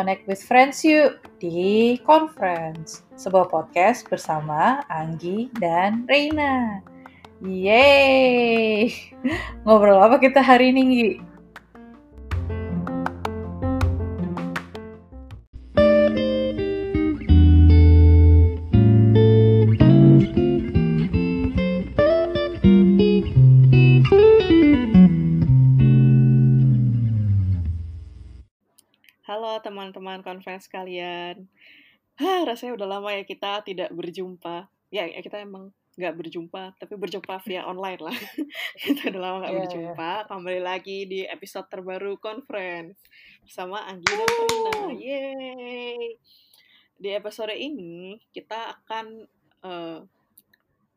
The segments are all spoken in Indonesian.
Connect with Friends yuk di Conference, sebuah podcast bersama Anggi dan Reina. Yeay! Ngobrol apa kita hari ini? Teman-teman conference kalian. Hah, rasanya udah lama ya kita tidak berjumpa. Ya, ya kita emang nggak berjumpa, tapi berjumpa via online lah. kita udah lama nggak iya. berjumpa. Kembali lagi di episode terbaru conference bersama Anggi dan. Yeay! Di episode ini kita akan eh,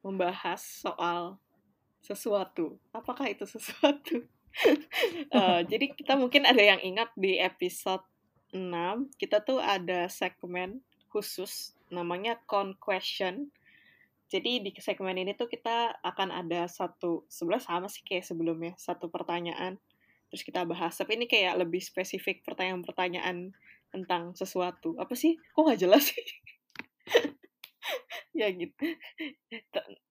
membahas soal sesuatu. Apakah itu sesuatu? Eh, jadi kita mungkin ada yang ingat di episode 6, kita tuh ada segmen khusus namanya Con Question. Jadi di segmen ini tuh kita akan ada satu, sebenarnya sama sih kayak sebelumnya, satu pertanyaan, terus kita bahas. Tapi ini kayak lebih spesifik pertanyaan-pertanyaan tentang sesuatu. Apa sih? Kok nggak jelas sih? ya gitu.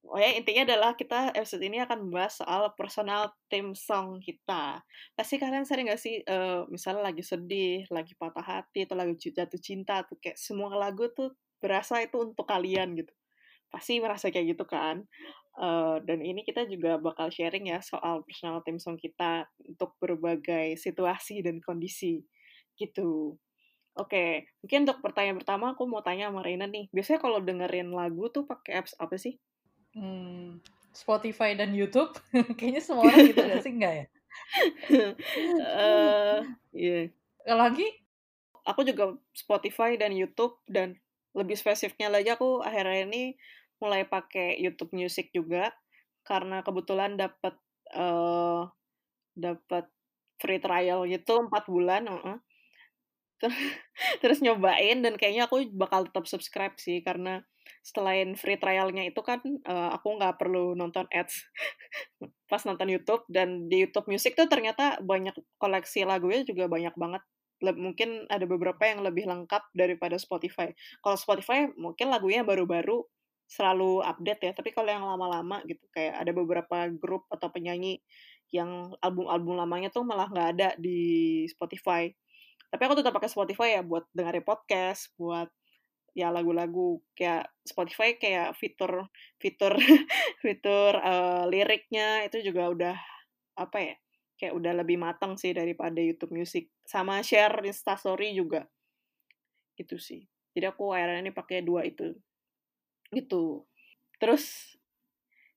Oh ya, intinya adalah kita episode ini akan membahas soal personal theme song kita. Pasti kalian sering gak sih, eh, misalnya lagi sedih, lagi patah hati, atau lagi jatuh cinta, tuh kayak semua lagu tuh berasa itu untuk kalian gitu. Pasti merasa kayak gitu kan. Eh, dan ini kita juga bakal sharing ya soal personal theme song kita untuk berbagai situasi dan kondisi gitu. Oke, mungkin untuk pertanyaan pertama aku mau tanya sama Reina nih. Biasanya kalau dengerin lagu tuh pakai apps apa sih? Hmm, Spotify dan YouTube? Kayaknya semua orang gitu gak sih? Enggak ya? Eh, iya. Kalau lagi? Aku juga Spotify dan YouTube dan lebih spesifiknya lagi aku akhirnya ini mulai pakai YouTube Music juga karena kebetulan dapat eh dapat free trial gitu 4 bulan, heeh. Ter- Terus nyobain dan kayaknya aku bakal tetap subscribe sih karena selain free trialnya itu kan eh, aku nggak perlu nonton ads pas nonton YouTube dan di YouTube Music tuh ternyata banyak koleksi lagunya juga banyak banget. Le- mungkin ada beberapa yang lebih lengkap daripada Spotify. Kalau Spotify mungkin lagunya baru-baru selalu update ya, tapi kalau yang lama-lama gitu kayak ada beberapa grup atau penyanyi yang album-album lamanya tuh malah nggak ada di Spotify. Tapi aku tetap pakai Spotify ya buat dengerin podcast, buat ya lagu-lagu kayak Spotify kayak fitur fitur fitur eh, liriknya itu juga udah apa ya kayak udah lebih matang sih daripada YouTube Music. Sama share Instastory juga. Gitu sih. Jadi aku akhirnya ini pakai dua itu. Gitu. Terus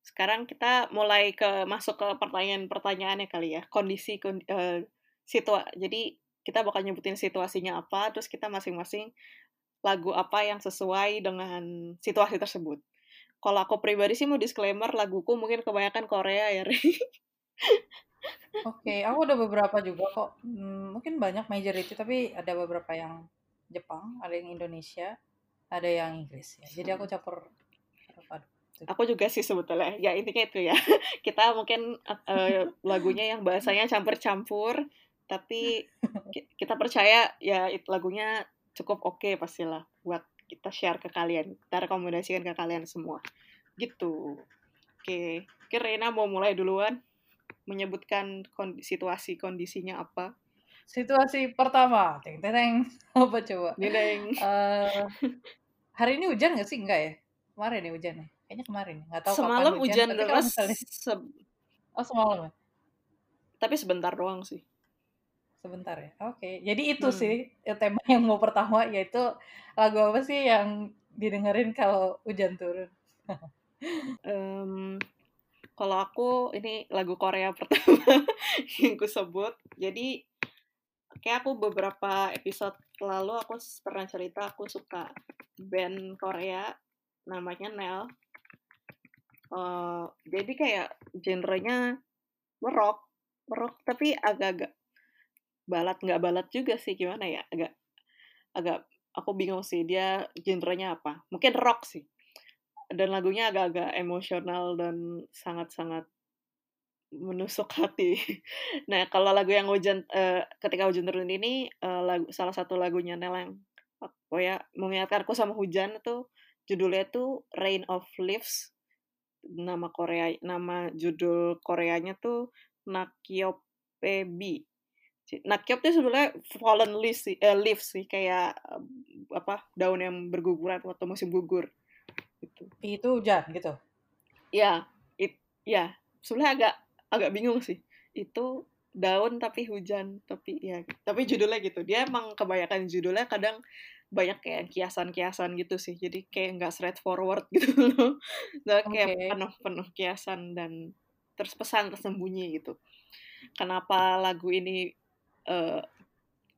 sekarang kita mulai ke masuk ke pertanyaan-pertanyaannya kali ya. Kondisi kon- eh, situa jadi kita bakal nyebutin situasinya apa terus kita masing-masing lagu apa yang sesuai dengan situasi tersebut kalau aku pribadi sih mau disclaimer laguku mungkin kebanyakan Korea ya Ri. Oke, aku ada beberapa juga kok. Hmm, mungkin banyak majority, tapi ada beberapa yang Jepang, ada yang Indonesia, ada yang Inggris ya. Jadi aku campur aduk. aku juga sih sebetulnya ya intinya itu ya kita mungkin eh, lagunya yang bahasanya campur-campur tapi ki- kita percaya ya it- lagunya cukup oke pastilah buat kita share ke kalian kita rekomendasikan ke kalian semua gitu oke oke Rena mau mulai duluan menyebutkan kondi- situasi kondisinya apa Situasi pertama, teng teng. Apa coba? Dideng. Eh, hari ini hujan nggak sih? Enggak ya? Kemarin ya hujannya. Kayaknya kemarin. Nggak tahu kapan semalam hujan. hujan kalau deras misalnya, se- oh semalam ya? tapi sebentar doang sih Sebentar ya. Oke. Jadi itu Hmm. sih ya, tema yang mau pertama yaitu lagu apa sih yang didengerin kalau hujan turun? Em, kalau aku ini lagu Korea pertama yang ku sebut. Jadi kayak aku beberapa episode lalu aku pernah cerita aku suka band Korea namanya Nell. Eh, jadi kayak genrenya rock, rock tapi agak-agak balat nggak balat juga sih gimana ya agak agak aku bingung sih dia genrenya apa mungkin rock sih dan lagunya agak-agak emosional dan sangat-sangat menusuk hati. Nah, kalau lagu yang hujan uh, ketika hujan turun ini uh, lagu salah satu lagunya Neleng. Oh ya, mengingatkanku sama hujan itu judulnya tuh Rain of Leaves. Nama Korea nama judul Koreanya tuh Nakyopebi. Nakyop itu sebenarnya fallen leaves sih, uh, leaves sih kayak uh, apa daun yang berguguran waktu musim gugur. Gitu. Itu hujan gitu. Ya, it, ya sebenarnya agak agak bingung sih itu daun tapi hujan tapi ya tapi judulnya gitu dia emang kebanyakan judulnya kadang banyak kayak kiasan-kiasan gitu sih jadi kayak nggak straightforward gitu loh nah, kayak okay. penuh penuh kiasan dan terus pesan tersembunyi gitu kenapa lagu ini uh,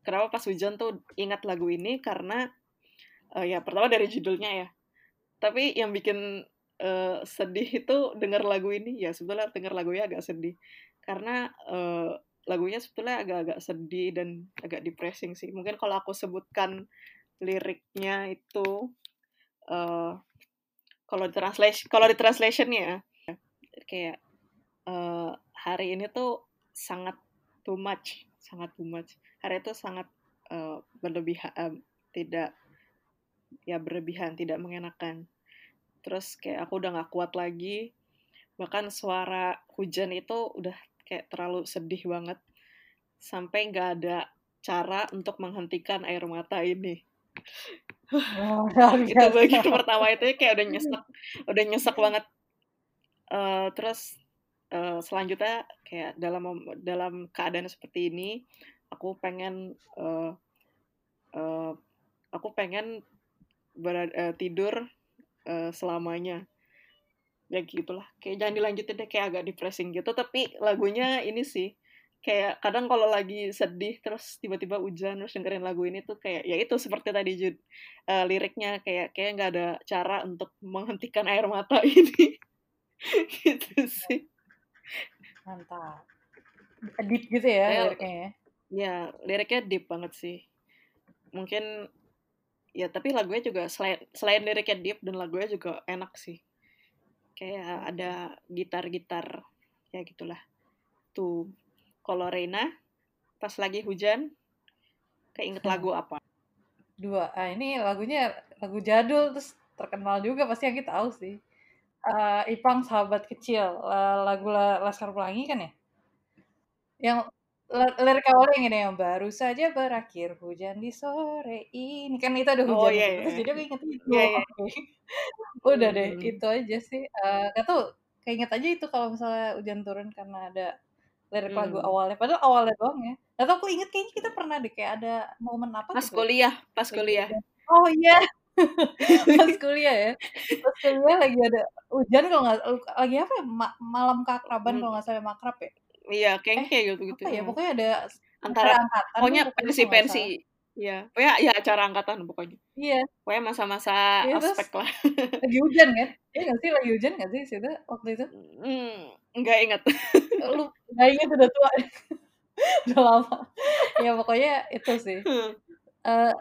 kenapa pas hujan tuh ingat lagu ini? Karena uh, ya pertama dari judulnya ya. Tapi yang bikin uh, sedih itu dengar lagu ini. Ya sebetulnya dengar lagunya agak sedih. Karena uh, lagunya sebetulnya agak-agak sedih dan agak depressing sih. Mungkin kalau aku sebutkan liriknya itu uh, kalau translation kalau di translationnya kayak uh, hari ini tuh sangat too much sangat too much. Hari itu sangat uh, berlebihan uh, tidak ya berlebihan tidak mengenakan. Terus kayak aku udah gak kuat lagi. Bahkan suara hujan itu udah kayak terlalu sedih banget. Sampai nggak ada cara untuk menghentikan air mata ini. Oh, itu bagian pertama itu kayak udah nyesek udah nyesek banget. Uh, terus uh, selanjutnya kayak dalam dalam keadaan seperti ini aku pengen uh, uh, aku pengen berada, uh, tidur uh, selamanya. Ya gitulah. Kayak jangan dilanjutin deh kayak agak depressing gitu. Tapi lagunya ini sih kayak kadang kalau lagi sedih terus tiba-tiba hujan terus dengerin lagu ini tuh kayak ya itu seperti tadi Jud uh, liriknya. Kayak kayak nggak ada cara untuk menghentikan air mata ini. Gitu sih mantap. Deep gitu ya, ya liriknya ya? ya liriknya deep banget sih. Mungkin ya tapi lagunya juga selain selain liriknya deep dan lagunya juga enak sih. Kayak ada gitar-gitar ya gitulah. Tuh kalau Reina pas lagi hujan keinget hmm. lagu apa? Dua ah ini lagunya lagu jadul terus terkenal juga pasti yang kita tahu sih uh, Ipang sahabat kecil uh, lagu Laskar Pelangi kan ya yang lirik awalnya yang ini yang baru saja berakhir hujan di sore ini kan itu ada hujan oh, iya, iya. terus jadi aku inget itu iya, iya. udah deh hmm. itu aja sih uh, gak tau keinget aja itu kalau misalnya hujan turun karena ada lirik hmm. lagu awalnya padahal awalnya doang ya atau aku inget kayaknya kita pernah deh kayak ada momen apa pas gitu. kuliah pas kuliah oh iya pas kuliah ya pas kuliah lagi ada hujan kalau nggak lagi apa ya Ma malam keakraban hmm. kalau nggak salah makrab ya Iya, kayaknya eh, kayak gitu-gitu. Apa ya? Pokoknya ada antara angkatan. Pokoknya pensi-pensi. Iya, pokoknya ya acara angkatan pokoknya. Iya. Pokoknya masa-masa iya, aspek lah. Lagi hujan kan? Iya nggak sih lagi hujan nggak sih situ waktu itu? Hmm, nggak ingat. Lu nggak ingat udah tua. udah lama. ya pokoknya itu sih. Uh,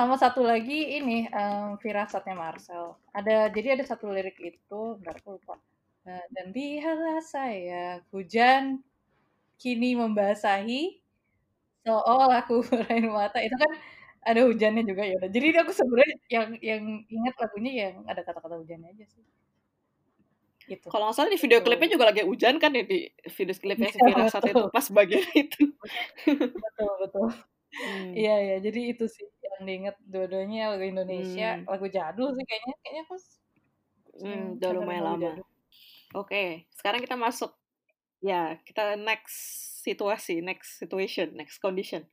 sama satu lagi ini um, firasatnya Marcel. Ada jadi ada satu lirik itu, nggak aku lupa. Uh, dan biarlah saya hujan kini membasahi seolah aku berair mata itu kan ada hujannya juga ya jadi aku sebenarnya yang yang ingat lagunya yang ada kata-kata hujannya aja sih gitu. Kalau nggak salah di video klipnya juga lagi hujan kan ya di video klipnya si Vira saat itu pas bagian itu. betul betul. Hmm. Iya ya, jadi itu sih diinget dua-duanya lagu Indonesia, hmm. lagu jadul sih kayaknya, kayaknya aku. Hmm, udah lumayan lama. Oke, okay, sekarang kita masuk Ya, kita next situasi, next situation, next condition.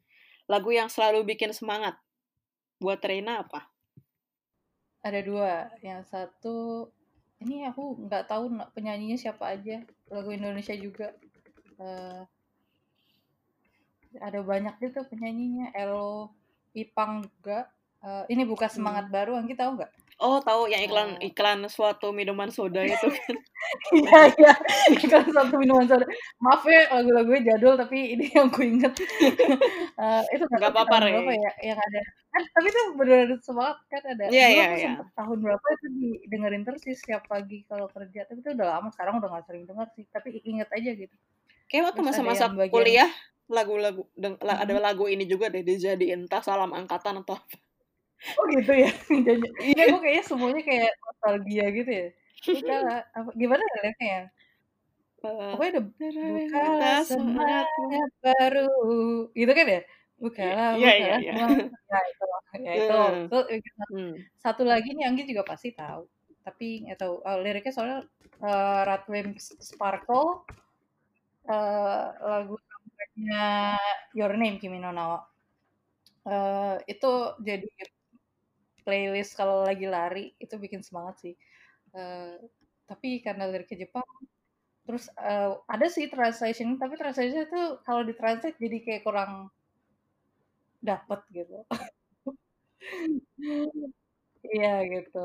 Lagu yang selalu bikin semangat buat Reina apa? Ada dua. Yang satu, ini aku nggak tahu penyanyinya siapa aja. Lagu Indonesia juga. Uh, ada banyak gitu penyanyinya. Elo, Ipang juga. Uh, ini buka semangat hmm. baru, Anggi tahu nggak? Oh, tahu yang iklan Eee iklan suatu minuman soda itu kan. Iya iya, iklan suatu minuman soda. Maaf ya lagu-lagunya jadul, tapi ini yang kuinget. Eee, itu nggak Nggak tahu sih apa-apa, Re. ya, yang ada kan tapi itu bener-bener semangat kan ada Iya iya iya. tahun berapa itu didengerin terus sih setiap pagi kalau kerja, tapi itu udah lama, sekarang udah nggak sering denger sih, tapi inget aja gitu. Kayaknya waktu masa-masa kuliah, lagu-lagu la ada Mhm. lagu ini juga deh dijadiin entah salam angkatan atau apa. Oh gitu ya? Iya. gue kayaknya semuanya kayak nostalgia gitu ya. Bukalah apa gimana ya liriknya ya? Eee, Pokoknya ada bukalah "Entah semangatmu" semangat baru, gitu kan ya? Bukalah iya iya bukalah iya. nah itu ya itu, banget. Mmm. Satu lagi nih Anggi juga pasti tahu, tapi nggak tahu, eee, liriknya soalnya, eee, Radwimps Sparkle, eee, lagu soundtrack-nya Your Name, Kimi no. Eee, itu jadi playlist kalau lagi lari, itu bikin semangat sih. Eee, tapi karena liriknya Jepang, terus, eee, ada sih translation, tapi translation-nya tuh kalau di-translate jadi kayak kurang dapet gitu. Iya gitu.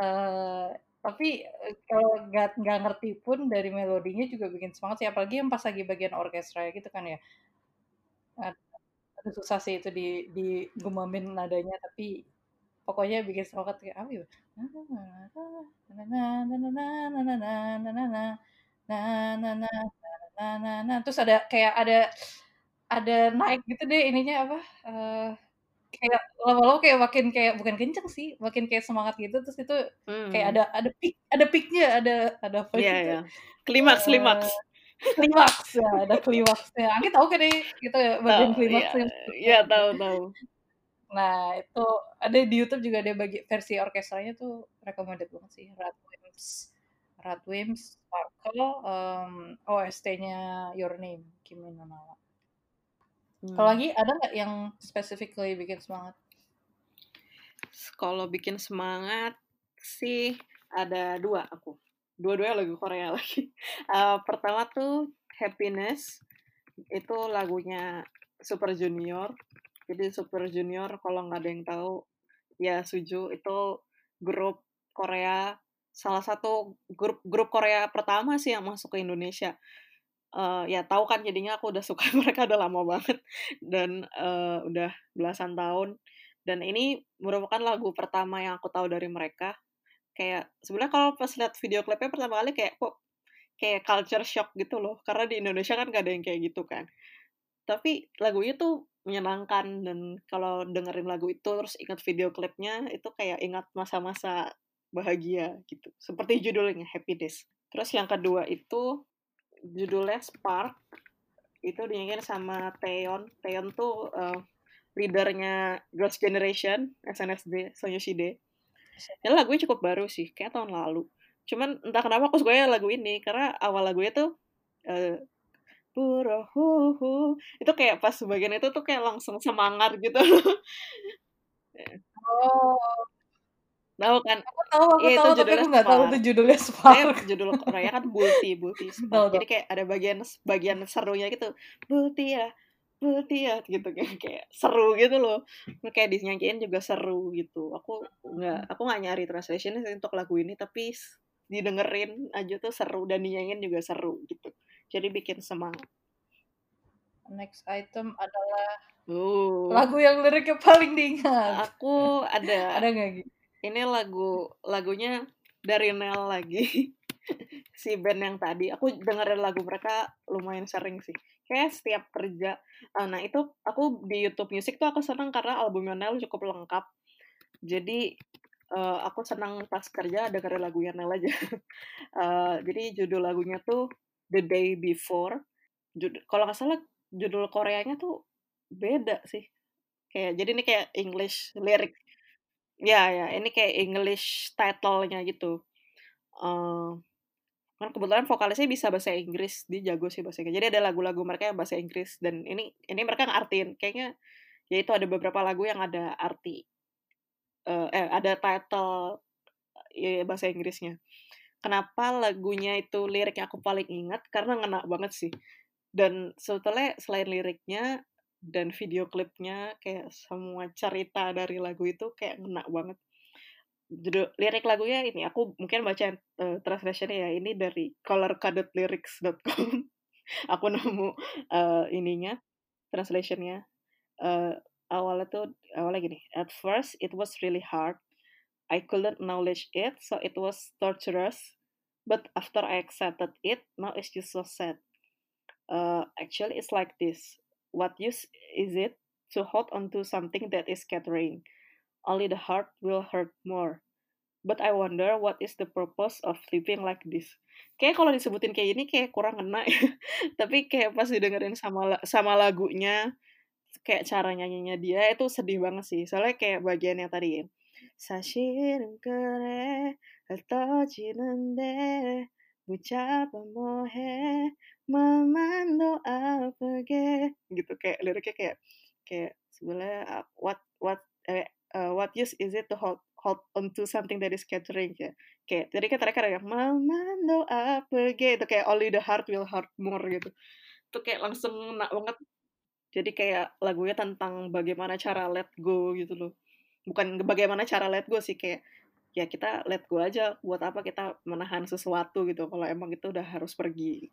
Eee, tapi, eee, kalau nggak nggak ngerti pun dari melodinya juga bikin semangat sih, apalagi yang pas lagi bagian orkestra gitu kan ya. Ad susah sih itu di digumamin nadanya, tapi pokoknya bikin semangat kayak apa ya, terus ada kayak ada ada naik gitu deh ininya apa, eee, kayak lama-lama kayak makin kayak bukan kenceng sih, makin kayak semangat gitu, terus itu kayak Mmm. ada ada peak ada peak-nya, ada ada apa Iya gitu, iya. Klimaks eee, klimaks. klimaks, ya ada klimaksnya. Anggi tahu kan ini itu ya Tahu, bagian iya klimaksnya? iya, tahu tahu. Nah itu ada di YouTube juga ada bagi versi orkestranya tuh recommended banget sih, Radwimps Radwimps Sparkle, mmm, OST-nya Your Name, Kimi no Na wa. Kalau. Anggi ada nggak yang specifically bikin semangat? Kalau bikin semangat sih ada 2 aku, dua-duanya lagu Korea lagi. Eee, pertama tuh Happiness, itu lagunya Super Junior. Jadi Super Junior kalau nggak ada yang tahu, ya Suju itu grup Korea, salah satu grup grup Korea pertama sih yang masuk ke Indonesia. Eee, ya tahu kan jadinya aku udah suka mereka udah lama banget dan, eee, udah belasan tahun. Dan ini merupakan lagu pertama yang aku tahu dari mereka. Kayak sebenarnya kalau pas lihat video klipnya pertama kali kayak, kok kayak culture shock gitu loh, karena di Indonesia kan nggak ada yang kayak gitu kan. Tapi lagunya tuh menyenangkan dan kalau dengerin lagu itu terus ingat video klipnya, itu kayak ingat masa-masa bahagia gitu, seperti judulnya, Happiness. Terus yang kedua itu judulnya Spark, itu dinyanyiin sama Taeyeon. Taeyeon tuh, eee, leader-nya Girls' Generation, SNSD, Sonyushide. Ini lagunya cukup baru sih, kayaknya tahun lalu. Cuman entah kenapa aku sukanya lagu ini, karena awal lagunya tuh, Purohuhu, itu kayak pas bagian itu tuh kayak langsung semangat gitu. Oh. Tahu kan? Aku tahu aku itu tahu, tapi judulnya aku nggak tahu itu judulnya Spark. judul Korea kan Bulti, Bulti Spark. tahu. Jadi kayak ada bagian bagian serunya gitu, "Bulti ya, Bulti ya," gitu kan, kayak seru gitu loh. Kayak dinyanyiin juga seru gitu. Aku nggak aku nggak nyari translation-nya sih untuk lagu ini, tapi didengerin aja tuh seru dan dinyanyiin juga seru gitu. Jadi bikin semangat. Next item adalah Oh. lagu yang liriknya paling diingat. Aku ada. Ada nggak, Gi? Ini lagu lagunya dari Neil lagi, si band yang tadi. Aku dengerin lagu mereka lumayan sering sih. Kayaknya setiap kerja. Eee, nah itu aku di YouTube Music tuh aku seneng karena albumnya Neil cukup lengkap. Jadi, eee, aku senang pas kerja dengerin lagunya Neil aja. Eee, jadi judul lagunya tuh The Day Before. Kalau nggak salah judul Koreanya tuh beda sih. Kayak jadi ini kayak English lirik ya ya, ini kayak English title-nya gitu. Eee, kan kebetulan vokalisnya bisa bahasa Inggris, dia jago sih bahasa Inggris. Jadi ada lagu-lagu mereka yang bahasa Inggris dan ini ini mereka ngeartiin. Kayaknya ya itu ada beberapa lagu yang ada arti eee, eh ada title, eee, bahasa Inggrisnya. Kenapa lagunya itu liriknya aku paling ingat, karena ngena banget sih. Dan sebetulnya selain liriknya dan video klipnya, kayak semua cerita dari lagu itu kayak ngena banget. judul lirik lagunya ini aku mungkin baca uh, translationnya ya ini dari colorcodedlyrics.com aku nemu uh, ininya translationnya. Uh, awalnya tuh awalnya gini at first it was really hard. I couldn't acknowledge it so it was torturous. But after I accepted it now it's just so sad. Uh, actually it's like this What use is it to hold onto something that is scattering? Only the heart will hurt more. But I wonder what is the purpose of living like this. Kayak kalau disebutin kayak ini kayak kurang kena. Tapi kayak pas didengerin sama sama lagunya, kayak cara nyanyinya dia itu sedih banget sih. Soalnya kayak bagian yang tadi. Sashirin kere atau jinende mencoba mohe memandu apa gue gitu kayak liriknya kayak kayak sebenarnya uh, what what eh, uh, what use is it to hold hold onto something that is scattering ya? Kayak jadi kan mereka kayak apa ge itu kayak only the heart will hurt more gitu. Itu kayak langsung nak banget. Jadi kayak lagunya tentang bagaimana cara let go gitu loh. Bukan bagaimana cara let go sih kayak ya kita let go aja buat apa kita menahan sesuatu gitu. Kalau emang itu udah harus pergi.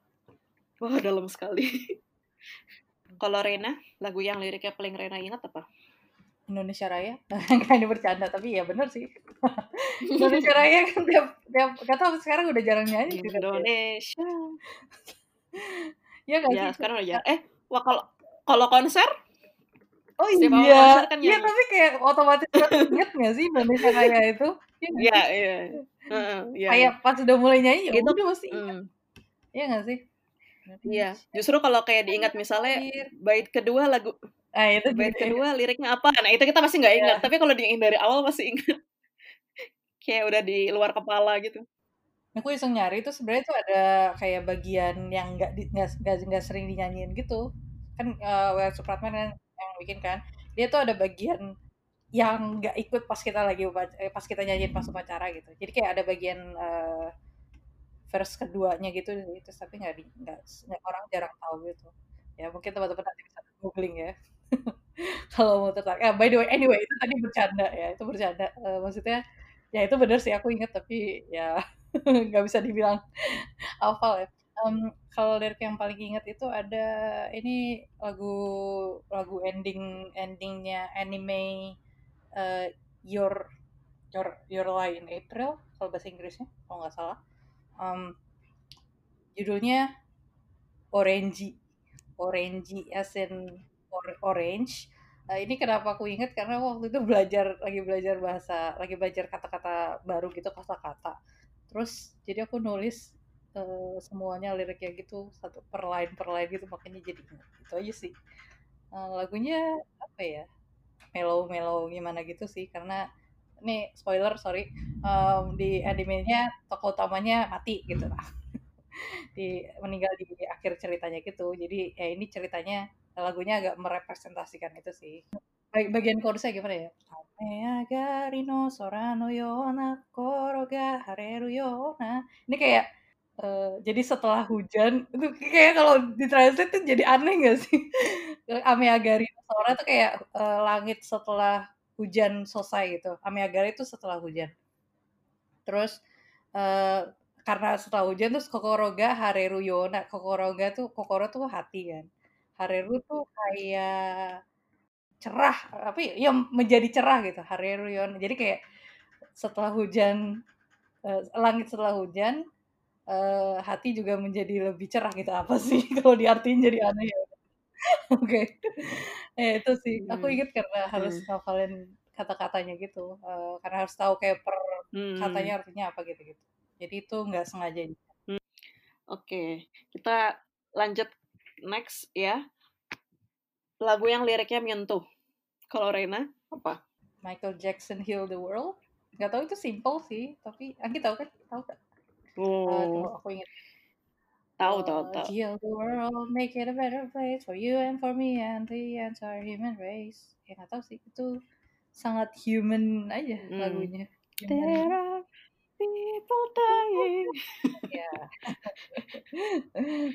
Wah dalam sekali. Kalau Rena lagu yang liriknya paling Rena ingat apa? Indonesia Raya? Nggak ini bercanda tapi ya bener sih. Indonesia Raya kan tiap tiap gak tau sekarang udah jarang nyanyi sih Indonesia. Ya gak ya sih? sekarang udah jarang. Eh wah kalau kalau konser Oh iya, kan iya tapi kayak otomatis inget gak sih Indonesia Raya itu? Iya, iya. Uh, yeah. Kayak pas udah mulai nyanyi, ya itu pasti ingat. Mm. Iya gak sih? Iya, justru kalau kayak diingat misalnya bait kedua lagu Nah, itu bait gitu. kedua liriknya apa? Nah, itu kita pasti nggak ingat. Yeah. Tapi kalau diingat dari awal pasti ingat. kayak udah di luar kepala gitu. Aku iseng nyari itu sebenarnya itu ada kayak bagian yang nggak nggak nggak sering dinyanyiin gitu. Kan uh, Well Supratman kan bikin kan. Dia tuh ada bagian yang nggak ikut pas kita lagi eh, pas kita nyanyiin pas upacara gitu. Jadi kayak ada bagian uh, verse keduanya gitu itu tapi nggak nggak orang jarang tahu gitu. Ya mungkin teman-teman nanti bisa googling ya. Kalau mau tertarik. Ya, by the way, anyway itu tadi bercanda ya, itu bercanda. Uh, maksudnya ya itu benar sih aku ingat tapi ya nggak bisa dibilang hafal ya. Um, kalau lirik yang paling ingat itu ada ini lagu lagu ending endingnya anime uh, Your Your Your Lie in April kalau bahasa Inggrisnya kalau nggak salah. Um, judulnya Orange Orange as in orange. Nah, ini kenapa aku ingat karena waktu itu belajar lagi belajar bahasa, lagi belajar kata-kata baru gitu kata-kata. Terus jadi aku nulis uh, semuanya liriknya gitu satu per line per line gitu makanya jadi itu aja sih. Uh, lagunya apa ya? Mellow-mellow gimana gitu sih karena ini spoiler sorry um, di animenya tokoh utamanya mati gitu lah di meninggal di akhir ceritanya gitu jadi ya ini ceritanya lagunya agak merepresentasikan itu sih. Bagian chorusnya gimana ya? Agarino sorano yona koroga hareru yona. Ini kayak uh, jadi setelah hujan itu kayak kalau ditranslate tuh jadi aneh gak sih? Ameagari sora tuh kayak uh, langit setelah hujan selesai gitu. Ameagari itu setelah hujan. Terus uh, karena setelah hujan terus kokoroga hareru yona. Kokoroga tuh kokoro tuh hati kan. Hareru tuh kayak cerah, apa ya, ya menjadi cerah gitu, Hareru Yon. Jadi kayak setelah hujan, uh, langit setelah hujan, uh, hati juga menjadi lebih cerah gitu. Apa sih kalau diartiin jadi aneh ya Oke. Ya itu sih, aku hmm, inget karena harus hmm. ngafalin kata-katanya gitu, uh, karena harus tahu kayak per katanya hmm. artinya apa gitu-gitu. Jadi itu nggak sengaja. Hmm. Oke, kita lanjut next ya. Lagu yang liriknya menyentuh. Kalau Rena, apa? Michael Jackson Heal the World. Gak tau itu simple sih, tapi Anggi tahu kan? Tahu kan? Oh. Aku ingat. Tahu, tahu, tahu. Heal the world, make it a better place for you and for me and the entire human race. Ya gak tahu sih, itu sangat human aja hmm. lagunya. There are people dying. ya.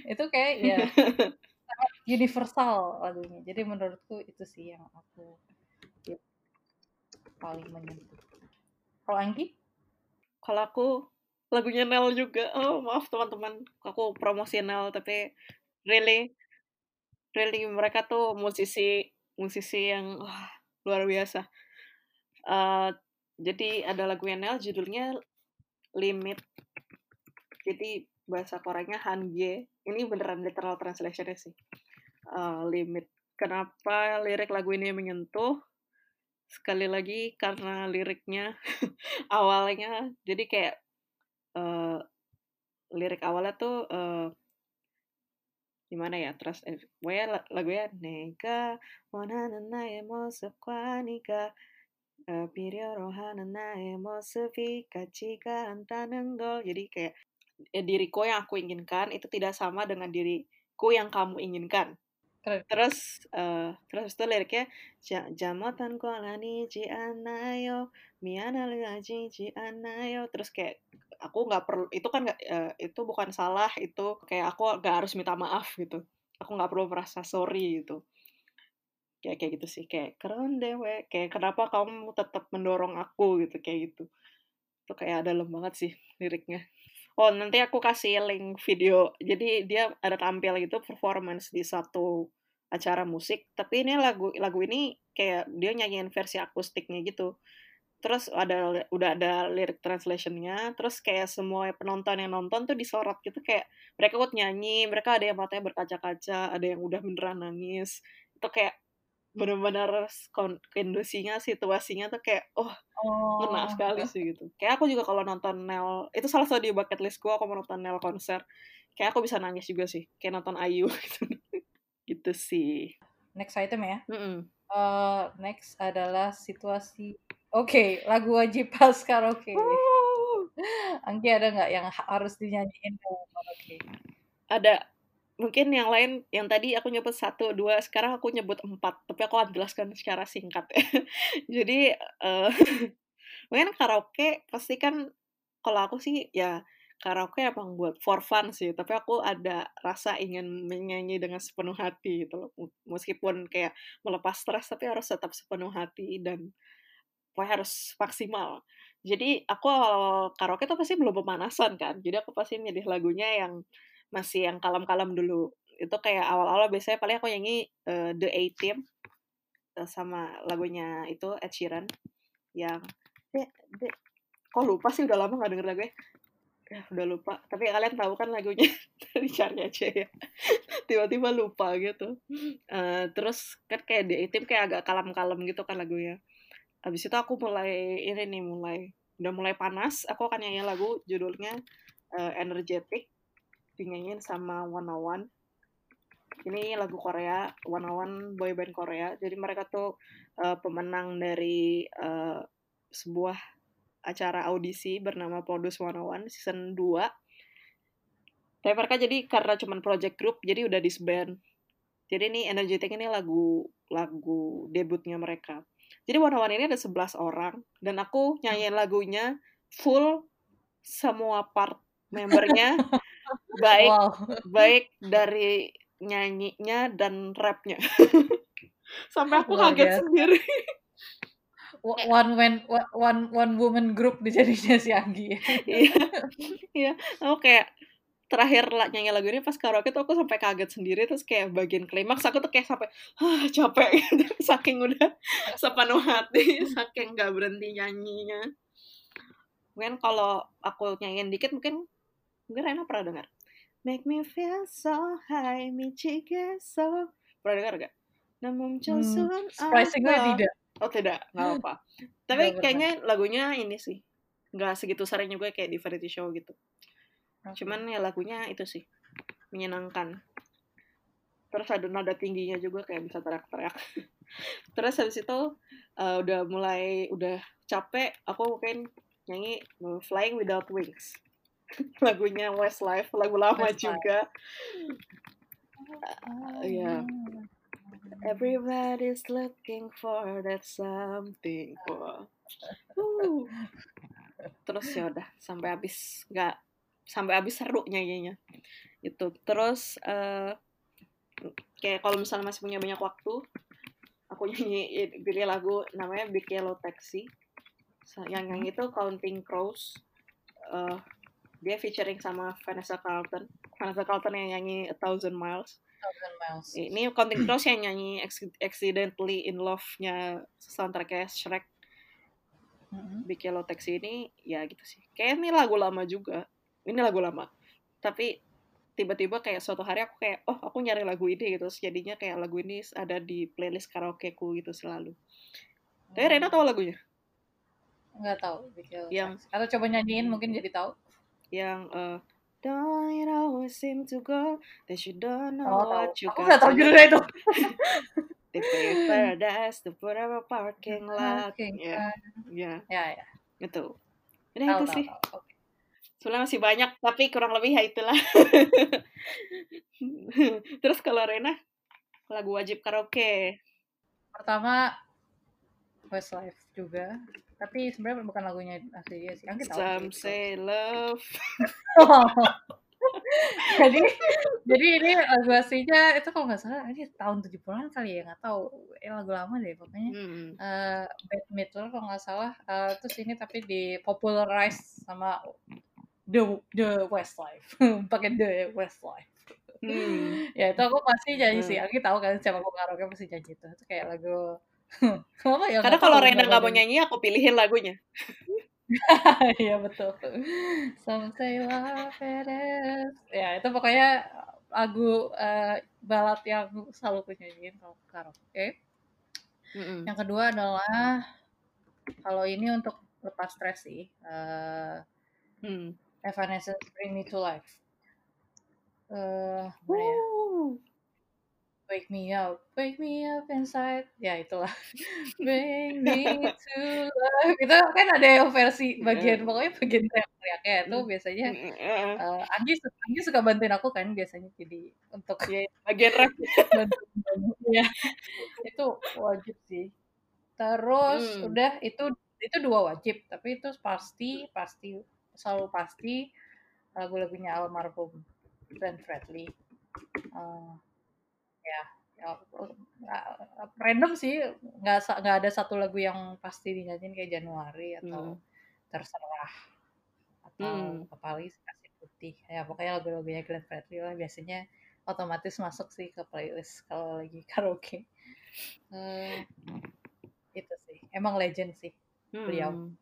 itu kayak ya universal lagunya. Jadi menurutku itu sih yang aku ya, paling menyentuh. Kalau Anggi? Kalau aku lagunya Nel juga. Oh, maaf teman-teman, aku promosi Nel tapi really really mereka tuh musisi musisi yang wah, luar biasa. Uh, jadi ada lagunya Nel judulnya Limit. Jadi bahasa Koreanya Hanje. Ini beneran literal translation-nya sih. Uh, limit. Kenapa lirik lagu ini menyentuh? Sekali lagi karena liriknya awalnya jadi kayak uh, lirik awalnya tuh uh, gimana ya trust and eh, pokoknya lagunya nega wanana nana mosu kwanika Pirio rohana nae sepi fika chika antanenggol jadi kayak ya, diriku yang aku inginkan itu tidak sama dengan diriku yang kamu inginkan. Terus uh, terus itu liriknya jamatan kolani ji anayo miana lagi ji anayo. Terus kayak aku nggak perlu itu kan gak, uh, eh, itu bukan salah itu kayak aku nggak harus minta maaf gitu. Aku nggak perlu merasa sorry gitu. Kayak kayak gitu sih. Kayak keren deh we. kayak kenapa kamu tetap mendorong aku? gitu kayak gitu. Itu kayak dalam banget sih liriknya. Oh, nanti aku kasih link video. Jadi dia ada tampil gitu performance di satu acara musik, tapi ini lagu lagu ini kayak dia nyanyiin versi akustiknya gitu. Terus ada udah ada lirik translationnya, terus kayak semua penonton yang nonton tuh disorot gitu kayak mereka buat nyanyi, mereka ada yang matanya berkaca-kaca, ada yang udah beneran nangis. Itu kayak benar-benar kondisinya situasinya tuh kayak oh, oh. ngena sekali sih gitu. Kayak aku juga kalau nonton Nel itu salah satu di bucket list gue aku mau nonton Nel konser. Kayak aku bisa nangis juga sih kayak nonton Ayu gitu. Gitu sih. Next item ya. Mm -mm. Uh, next adalah situasi oke okay, lagu wajib pas karaoke. Anggi ada nggak yang harus dinyanyiin karaoke? Ada mungkin yang lain yang tadi aku nyebut satu dua sekarang aku nyebut empat tapi aku akan jelaskan secara singkat ya. Jadi uh, mungkin karaoke pasti kan kalau aku sih ya karaoke emang buat for fun sih tapi aku ada rasa ingin menyanyi dengan sepenuh hati gitu loh. Meskipun kayak melepas stres tapi harus tetap sepenuh hati dan pokoknya harus maksimal. Jadi aku awal karaoke tuh pasti belum pemanasan kan jadi aku pasti milih lagunya yang masih yang kalem-kalem dulu. Itu kayak awal-awal biasanya paling aku nyanyi uh, The A Team uh, sama lagunya itu Ed Sheeran yang de, de, kok lupa sih udah lama gak denger lagunya. Ya udah lupa. Tapi kalian tahu kan lagunya dari cari aja ya. Tiba-tiba lupa gitu. Uh, terus kan kayak The A Team kayak agak kalem-kalem gitu kan lagunya. Habis itu aku mulai ini nih mulai udah mulai panas aku akan nyanyi lagu judulnya uh, Energetic dinyanyiin sama One One ini lagu Korea One One boy band Korea. Jadi mereka tuh uh, pemenang dari uh, sebuah acara audisi bernama Produce One One season 2 tapi mereka jadi karena cuman project group jadi udah disband. Jadi ini Energetic ini lagu lagu debutnya mereka. Jadi One One ini ada 11 orang dan aku nyanyiin lagunya full semua part membernya baik wow. baik dari nyanyinya dan rapnya. Sampai aku Luar kaget biasa. sendiri. One man one one woman group dijadinya si Anggi. Iya iya. Aku kayak terakhir lah nyanyi lagu ini pas karaoke tuh aku sampai kaget sendiri terus kayak bagian klimaks. Aku tuh kayak sampai ah capek. Gitu saking udah sepenuh hati saking nggak berhenti nyanyinya. Mungkin kalau aku nyanyiin dikit mungkin mungkin Rena pernah dengar. Make me feel so high michige so pernah dengar gak namun Johnson hmm, oh, tidak. Oh tidak. Gak apa tapi gak kayaknya pernah. lagunya ini sih. Gak segitu sering juga kayak di variety show gitu. Okay. cuman ya lagunya itu sih. Menyenangkan. Terus ada nada tingginya juga kayak bisa teriak-teriak. Terus habis itu uh, udah mulai udah capek aku mungkin nyanyi hmm, Flying Without Wings. lagunya Westlife lagu lama Westlife. juga uh, ya yeah. Everybody's looking for that something. Wow. Uh. Terus ya udah sampai habis nggak sampai habis seru nyanyinya. Itu terus uh, kayak kalau misalnya masih punya banyak waktu, aku nyanyi pilih lagu namanya Big Yellow Taxi. Yang yang itu Counting Crows uh, dia featuring sama Vanessa Carlton. Vanessa Carlton yang nyanyi A Thousand Miles. Thousand Miles. Ini Counting Crows yang nyanyi Accidentally in Love-nya soundtracknya Shrek. Mm-hmm. Big Yellow Taxi ini ya gitu sih. Kayak ini lagu lama juga. Ini lagu lama. Tapi tiba-tiba kayak suatu hari aku kayak oh aku nyari lagu ini gitu. Terus jadinya kayak lagu ini ada di playlist karaoke ku gitu selalu. Tapi Rena tahu lagunya? Nggak tahu. Yang-. Atau coba nyanyiin mungkin jadi tahu. Yang uh, Don't it always seem to go that you don't know Oh, what you Aku got nggak tahu to judulnya itu. They pay paradise to put up a parking lot. Oke. Ya, ya, Ya, ya. itu. Udah Tahu, itu tahu, sih. Oke. Sebenarnya masih banyak, tapi kurang lebih ya itulah. Terus kalau Rena, lagu wajib karaoke. Pertama Westlife juga. Tapi sebenarnya bukan lagunya asli dia sih. Tahu. Some sih itu. say love. jadi jadi ini lagu aslinya itu kalau nggak salah ini tahun 70-an kali ya nggak tahu ini lagu lama deh pokoknya Hmm. eh Bette Midler kalau nggak salah eh, terus ini tapi di popularize sama the the Westlife pakai the Westlife Hmm. ya itu aku pasti nyanyi sih Hmm. aku tahu kan siapa aku karaoke pasti nyanyi itu itu kayak lagu apa ya Karena kalau Rena nggak mau nyanyi, aku pilihin lagunya. Iya betul. It is. Ya itu pokoknya lagu eh, balad yang selalu aku nyanyiin kalau karaoke. Mm-mm. Yang kedua adalah kalau ini untuk lepas stres sih. eh Hmm. Evanescence Bring Me to Life. Ya? Wake me up, wake me up inside. Ya itulah. Bring me to life. Itu kan ada yang versi bagian pokoknya bagian teriak-teriaknya itu biasanya Mm, eh, Eh, Anggi, Anggi suka bantuin aku kan biasanya jadi untuk ya, bagian rap. bantuin ya itu wajib sih terus Hmm. udah itu itu dua wajib tapi itu pasti pasti selalu pasti lagu-lagunya almarhum Glenn Fredly Eh, ya, ya eh, random sih nggak nggak ada satu lagu yang pasti dinyanyiin kayak Januari atau Hmm. terserah atau Hmm. Kepalis kasih putih ya pokoknya lagu-lagunya Glenn Fredly lah biasanya otomatis masuk sih ke playlist kalau lagi karaoke Eh, itu sih emang legend sih beliau. Hmm.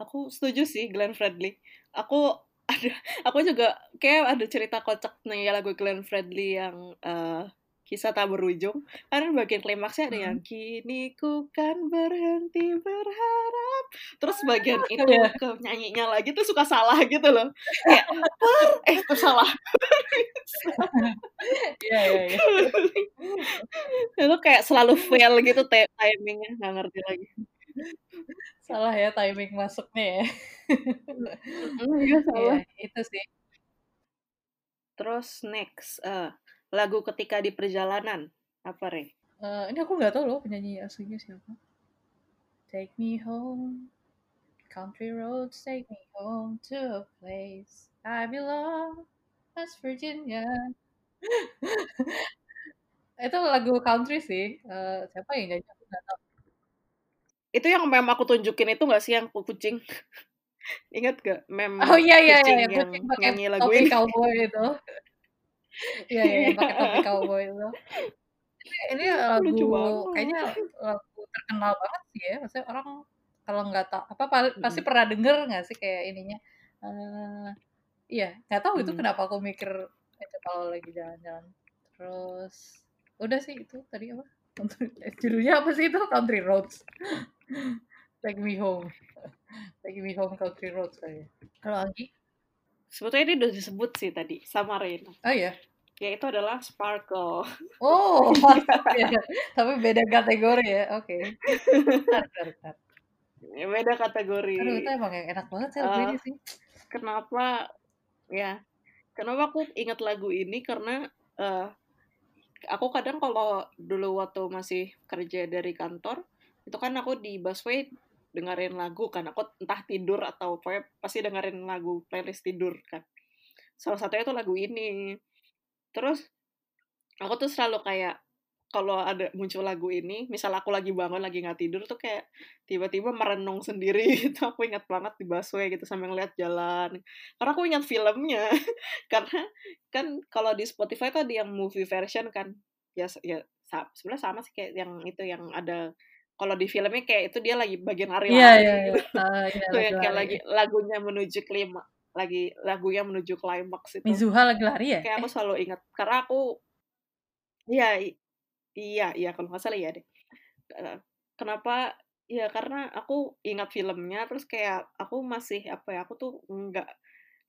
Aku setuju sih Glenn Fredly. Aku ada aku juga kayak ada cerita kocak nih lagu Glenn Fredly yang eh, kisah tak berujung. Karena bagian klimaksnya ada Hmm. yang kini ku kan berhenti berharap. Terus bagian itu Iya. ke nyanyinya lagi tuh suka salah gitu loh. Kayak "Wah, eh itu salah. iya iya iya itu kayak selalu fail gitu ti- timingnya nggak ngerti lagi. Salah ya timing masuknya ya. Iya salah. itu sih. Terus next eh, lagu ketika di perjalanan apa re? Eh, ini aku nggak tahu loh penyanyi aslinya siapa. Take me home country roads take me home to a place I belong West Virginia. Itu lagu country sih. Eh, siapa yang nyanyi? Aku nggak tahu Itu yang mem aku tunjukin itu gak sih yang kucing? Ingat gak mem Oh iya iya kucing iya, yang kucing nyanyi lagu topi ini? cowboy itu. Iya iya, pakai topi cowboy itu. Ini, ini lagu kayaknya lagu terkenal banget sih ya. Maksudnya orang kalau nggak tahu apa pa- pasti pernah denger nggak sih kayak ininya. eh iya, nggak tahu itu Hmm. kenapa aku mikir itu kalau lagi jalan-jalan. Terus udah sih itu tadi apa? Judulnya apa sih itu? Country Roads. Take me home. Take me home Country Roads kayaknya. Kalau Anggi? Sebetulnya ini udah disebut sih tadi sama Rena. Oh iya. Yaitu adalah Sparkle. Oh, ya. Tapi beda kategori ya. Oke. Bentar. Ya, Beda kategori. Aduh, itu emang yang enak banget sih ini sih. Kenapa ya? Kenapa aku ingat lagu ini karena eh, aku kadang kalau dulu waktu masih kerja dari kantor itu kan aku di busway dengerin lagu kan aku entah tidur atau pokoknya pasti dengerin lagu playlist tidur kan salah satunya tuh lagu ini terus aku tuh selalu kayak kalau ada muncul lagu ini, misal aku lagi bangun lagi nggak tidur tuh kayak tiba-tiba merenung sendiri gitu. Aku ingat banget di busway gitu sambil ngeliat jalan. Karena aku ingat filmnya. Karena kan kalau di Spotify tuh ada yang movie version kan. Ya ya sebenarnya sama sih kayak yang itu yang ada kalau di filmnya kayak itu dia lagi bagian lari-lari Iya iya iya. gitu. Uh, iya Tuh yang kayak lagi lagi lagunya menuju klima lagi lagunya menuju klimaks itu. Mizuha lagi lari ya? Kayak aku Eh, selalu ingat karena aku iya iya iya kalau nggak salah ya deh. Eh, Kenapa? Ya karena aku ingat filmnya terus kayak aku masih apa ya aku tuh nggak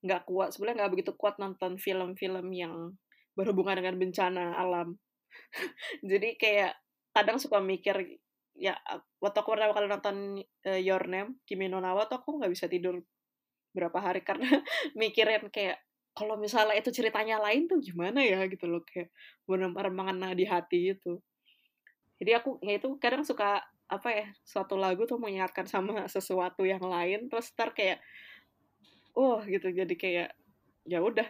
nggak kuat sebenarnya nggak begitu kuat nonton film-film yang berhubungan dengan bencana alam. Jadi kayak kadang suka mikir ya waktu aku pertama kali nonton eh, Your Name Kimi no Na wa tuh aku nggak bisa tidur berapa hari karena mikirin kayak kalau misalnya itu ceritanya lain tuh gimana ya gitu loh kayak benar-benar mengena di hati gitu. Jadi aku ya itu kadang suka apa ya suatu lagu tuh mengingatkan sama sesuatu yang lain terus ntar kayak oh gitu jadi kayak ya udah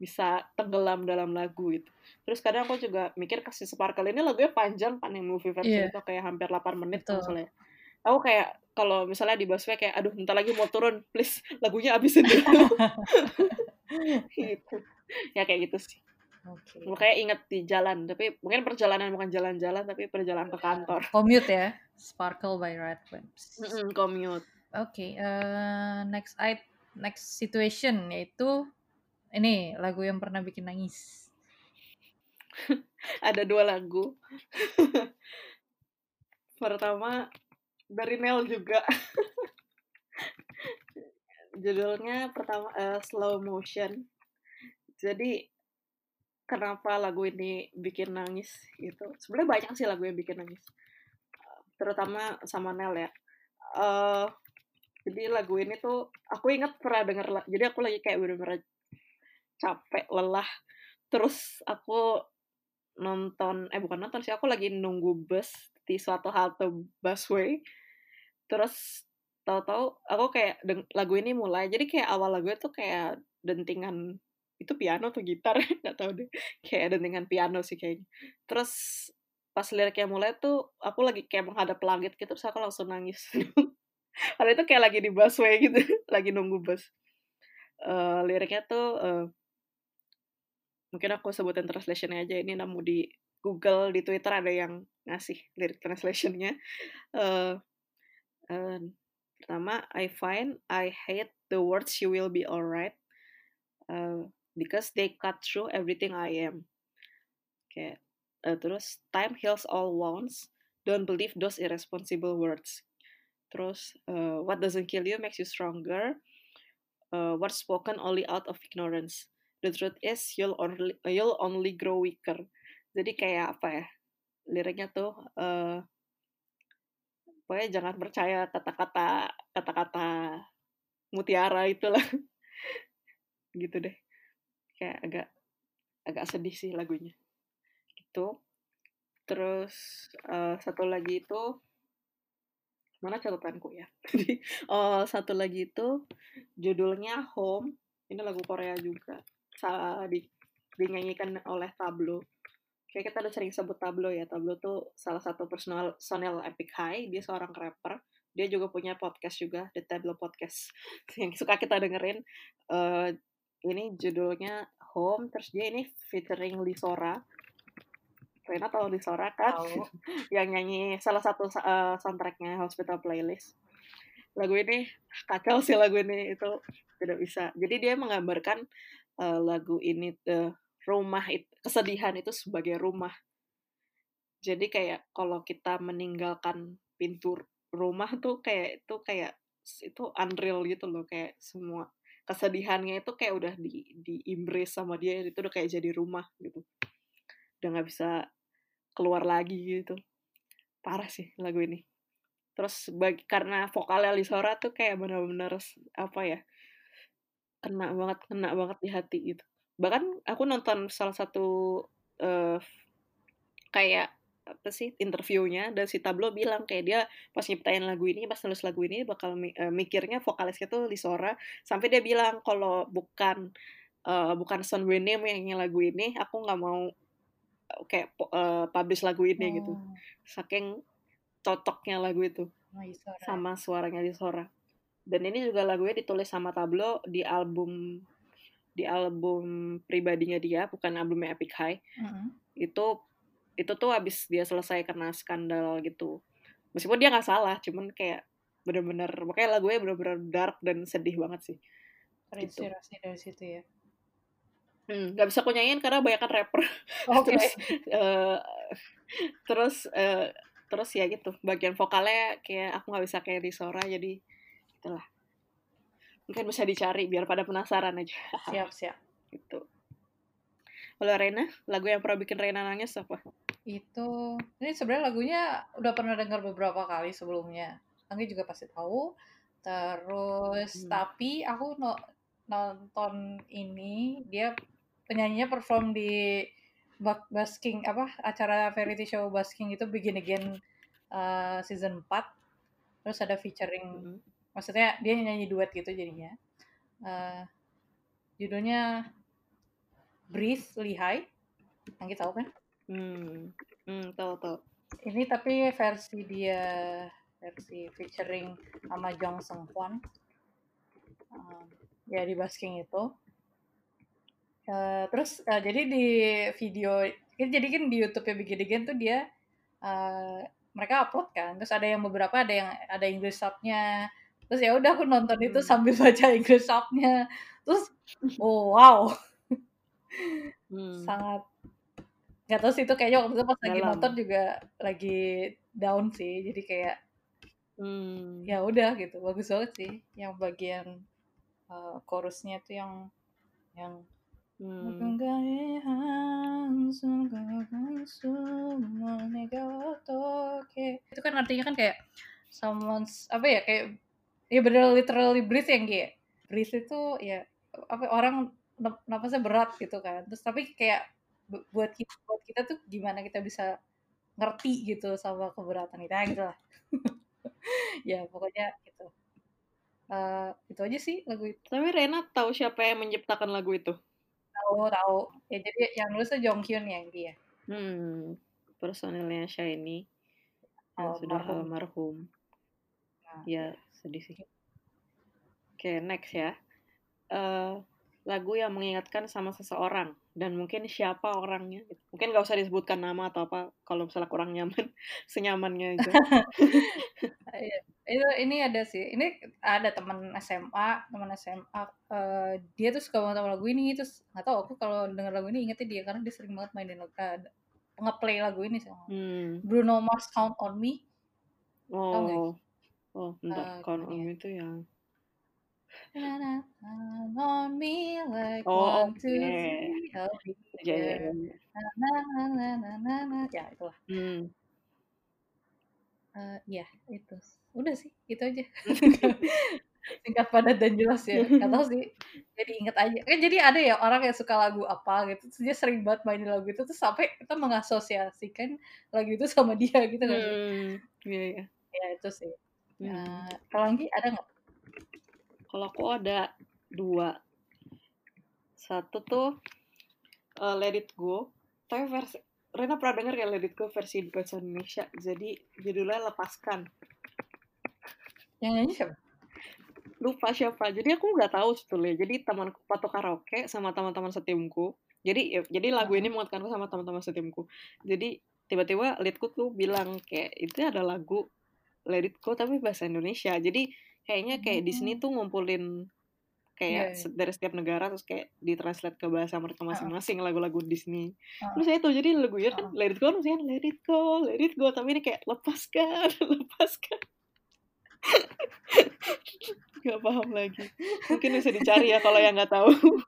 bisa tenggelam dalam lagu gitu. Terus kadang aku juga mikir kasih Sparkle ini lagunya panjang kan yang movie version Iya, itu kayak hampir 8 menit betul. misalnya. Aku kayak kalau misalnya di busway kayak aduh bentar lagi mau turun please lagunya habisin dulu gitu. Ya kayak gitu sih. Oke. Makanya inget di jalan, tapi mungkin perjalanan bukan jalan-jalan tapi perjalanan ke kantor. Commute ya. Sparkle by Red Wimps. Mm-mm, commute. Oke, eh, next it next situation yaitu ini lagu yang pernah bikin nangis. Ada dua lagu. Pertama dari Nel juga. Judulnya pertama eh, Slow Motion. Jadi kenapa lagu ini bikin nangis gitu? Sebenarnya banyak sih lagu yang bikin nangis. Terutama sama Nel ya. Eh jadi lagu ini tuh aku ingat pernah denger jadi aku lagi kayak bener-bener capek lelah. Terus aku nonton eh bukan nonton sih aku lagi nunggu bus di suatu halte busway. Terus tahu-tahu aku kayak lagu ini mulai. Jadi kayak awal lagu itu kayak dentingan itu piano atau gitar? Nggak tahu deh. Kayak dentingan piano sih kayaknya. Terus pas liriknya mulai tuh aku lagi kayak menghadap langit gitu terus aku langsung nangis. Padahal itu kayak lagi di busway gitu lagi nunggu bus. Eh, liriknya tuh eh, mungkin aku sebutin translationnya aja ini nemu di Google di Twitter ada yang ngasih lirik translationnya. Eh, eh, pertama I find I hate the words you will be alright uh, because they cut through everything I am. Kayak eh, terus time heals all wounds. Don't believe those irresponsible words. Terus eh, what doesn't kill you makes you stronger. Uh, words spoken only out of ignorance the truth is you'll only you'll only grow weaker. Jadi kayak apa ya liriknya tuh eh pokoknya jangan percaya kata-kata kata-kata mutiara itulah. Gitu deh. Kayak agak agak sedih sih lagunya. Gitu. Terus eh, satu lagi itu mana catatanku ya? Jadi, oh satu lagi itu judulnya Home. Ini lagu Korea juga di dinyanyikan oleh Tablo. Kayak kita udah sering sebut Tablo ya Tablo tuh salah satu personal personel Epic High. Dia seorang rapper. Dia juga punya podcast juga The Tablo Podcast. Yang suka kita dengerin. Eh, ini judulnya Home. Terus dia ini featuring Lisora Rena tahu Lisora kan? Tahu. yang nyanyi salah satu uh, soundtracknya Hospital Playlist. Lagu ini kacau sih lagu ini. Itu tidak bisa. Jadi dia menggambarkan uh, lagu ini uh, rumah it- kesedihan itu sebagai rumah. Jadi kayak kalau kita meninggalkan pintu rumah tuh kayak itu kayak itu unreal gitu loh kayak semua kesedihannya itu kayak udah di di embrace sama dia itu udah kayak jadi rumah gitu. Udah nggak bisa keluar lagi gitu parah sih lagu ini terus bagi karena vokalnya Lisora tuh kayak benar-benar s- apa ya kena banget kena banget di hati gitu bahkan aku nonton salah satu eh, kayak apa sih interviewnya dan si Tablo bilang kayak dia pas nyiptain lagu ini pas nulis lagu ini bakal eh, mikirnya vokalisnya tuh Lisora sampai dia bilang kalau bukan eh, bukan Son Wenem yang nyanyi lagu ini aku nggak mau kayak uh, publish lagu ini gitu. Oh. Saking cocoknya lagu itu Sama sama suaranya di Sora. Dan ini juga lagunya ditulis sama Tablo di album di album pribadinya dia, bukan albumnya Epic High. Mm-mm. Itu itu tuh habis dia selesai karena skandal gitu. Meskipun dia nggak salah, cuman kayak bener-bener makanya lagunya bener-bener dark dan sedih banget sih. Gitu. Terinspirasi dari situ ya. Hmm, gak bisa aku nyanyiin karena banyak kan rapper. Oke. terus eh, terus eh, terus ya gitu bagian vokalnya kayak aku nggak bisa kayak di Sora jadi itulah mungkin bisa dicari biar pada penasaran aja Siap, siap. gitu kalau Rena lagu yang pernah bikin Rena nangis apa Itu ini sebenarnya lagunya udah pernah dengar beberapa kali sebelumnya. Anggi juga pasti tahu. Terus Hmm. tapi aku no- nonton ini dia penyanyinya perform di Basking apa acara variety show Basking itu Begin Again uh, season 4. Terus ada featuring Mm. Maksudnya dia nyanyi duet gitu jadinya. Uh, judulnya Breathe Lihai. Anggi tahu kan? hmm hmm tahu tahu Ini tapi versi dia versi featuring sama Jong Seung Hwan. Um, ya di basking itu. Eh, terus eh, jadi di video kan jadi kan di YouTube ya Begin Again tuh dia eh, mereka upload kan. Terus ada yang beberapa ada yang ada English subnya. Terus ya udah aku nonton itu Hmm. sambil baca English subnya. Terus oh wow hmm. sangat nggak tahu sih itu kayaknya waktu itu pas lagi Dalam. nonton juga lagi down sih jadi kayak hmm. ya udah gitu bagus banget sih yang bagian uh, chorusnya itu yang yang hmm. itu kan artinya kan kayak someone's apa ya kayak ya bener literally breathe yang kayak breathe itu ya apa orang napasnya berat gitu kan. Terus tapi kayak bu- buat kita buat kita tuh gimana kita bisa ngerti gitu sama keberatan kita gitu lah. Ya pokoknya gitu. Eh, itu aja sih lagu itu. Tapi Rena tahu siapa yang menciptakan lagu itu? Tahu tahu. Ya jadi yang nulisnya Jonghyun ya dia. Hmm personilnya Shiny. Yang sudah almarhum. Almarhum Nah, ya sedih sih. Oke next ya. Eh lagu yang mengingatkan sama seseorang dan mungkin siapa orangnya. Mungkin gak usah disebutkan nama atau apa kalau misalnya kurang nyaman senyamannya aja. Iya, itu ini ada sih. Ini ada teman SMA teman SMA eh, dia tuh suka banget sama lagu ini terus nggak tahu aku kalau denger lagu ini ingetnya dia karena dia sering banget mainin lagu uh, ngeplay lagu ini sih. Hmm. Bruno Mars Count on Me. Tau oh oh bentar Eh, kalau gimana ya? om itu yang Count on me like oh one two three I'll be ya ya there ya. Ya. Itulah. Hmm. Eh, ya itu. Udah sih itu aja. Singkat padat dan jelas ya. Nggak tahu sih jadi inget aja. Kan jadi ada ya orang yang suka lagu apa gitu terus dia sering banget mainin lagu itu terus sampai kita mengasosiasikan lagu itu sama dia gitu kan hmm. iya ya ya itu sih hmm. Eh, kalau lagi ada nggak Kalau aku ada dua. Satu tuh eh, Let It Go. Tapi versi Rena pernah denger ya Let It Go versi bahasa Indonesia. Jadi judulnya Lepaskan. yang nyanyi siapa Lupa siapa. Jadi aku nggak tahu sebetulnya. Jadi temanku patok karaoke sama teman-teman setimku. Jadi ya, jadi lagu ini menguatkanku sama teman-teman setimku. Jadi tiba-tiba Litku tuh bilang kayak itu ada lagu Let It Go tapi bahasa Indonesia. Jadi kayaknya kayak Disney tuh ngumpulin kayak Iya, iya. se- dari setiap negara terus kayak ditranslate ke bahasa mereka masing-masing lagu-lagu Disney. Ah. Terus saya tuh jadi lagunya Ah. kan Let It Go maksudnya Let It Go, Let It Go tapi ini kayak lepaskan, lepaskan. Gak paham lagi. Mungkin bisa dicari ya kalau yang nggak tahu.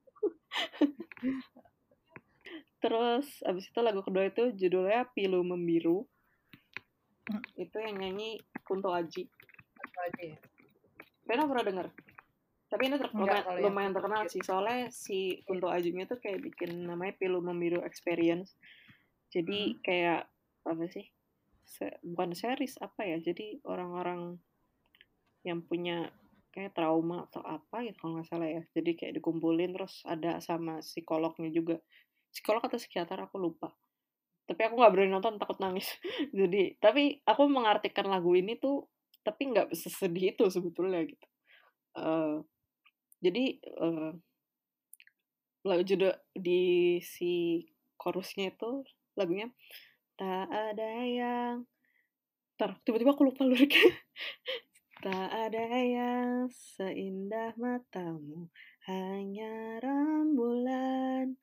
Terus abis itu lagu kedua itu judulnya Pilu Membiru. Hmm. Itu yang nyanyi Kunto Aji. Apa aja ya Rena pernah denger? Tapi ini ter Enggak, lumayan, yang lumayan Kunto terkenal Aji. sih. Soalnya si Kunto Ajinya tuh kayak bikin namanya Pilu Membiru Experience. Jadi Hmm. kayak apa sih? Se- bukan series apa ya? Jadi orang-orang yang punya kayak trauma atau apa gitu kalau nggak salah ya. Jadi kayak dikumpulin terus ada sama psikolognya juga. Psikolog atau psikiater aku lupa. Tapi aku nggak berani nonton takut nangis. Jadi tapi aku mengartikan lagu ini tuh tapi nggak sesedih itu sebetulnya gitu. Uh, jadi, uh, lagu judul di si chorusnya itu lagunya, "Tak ada yang" Entar, tiba-tiba aku lupa liriknya. "Tak ada yang seindah matamu, hanya rembulan.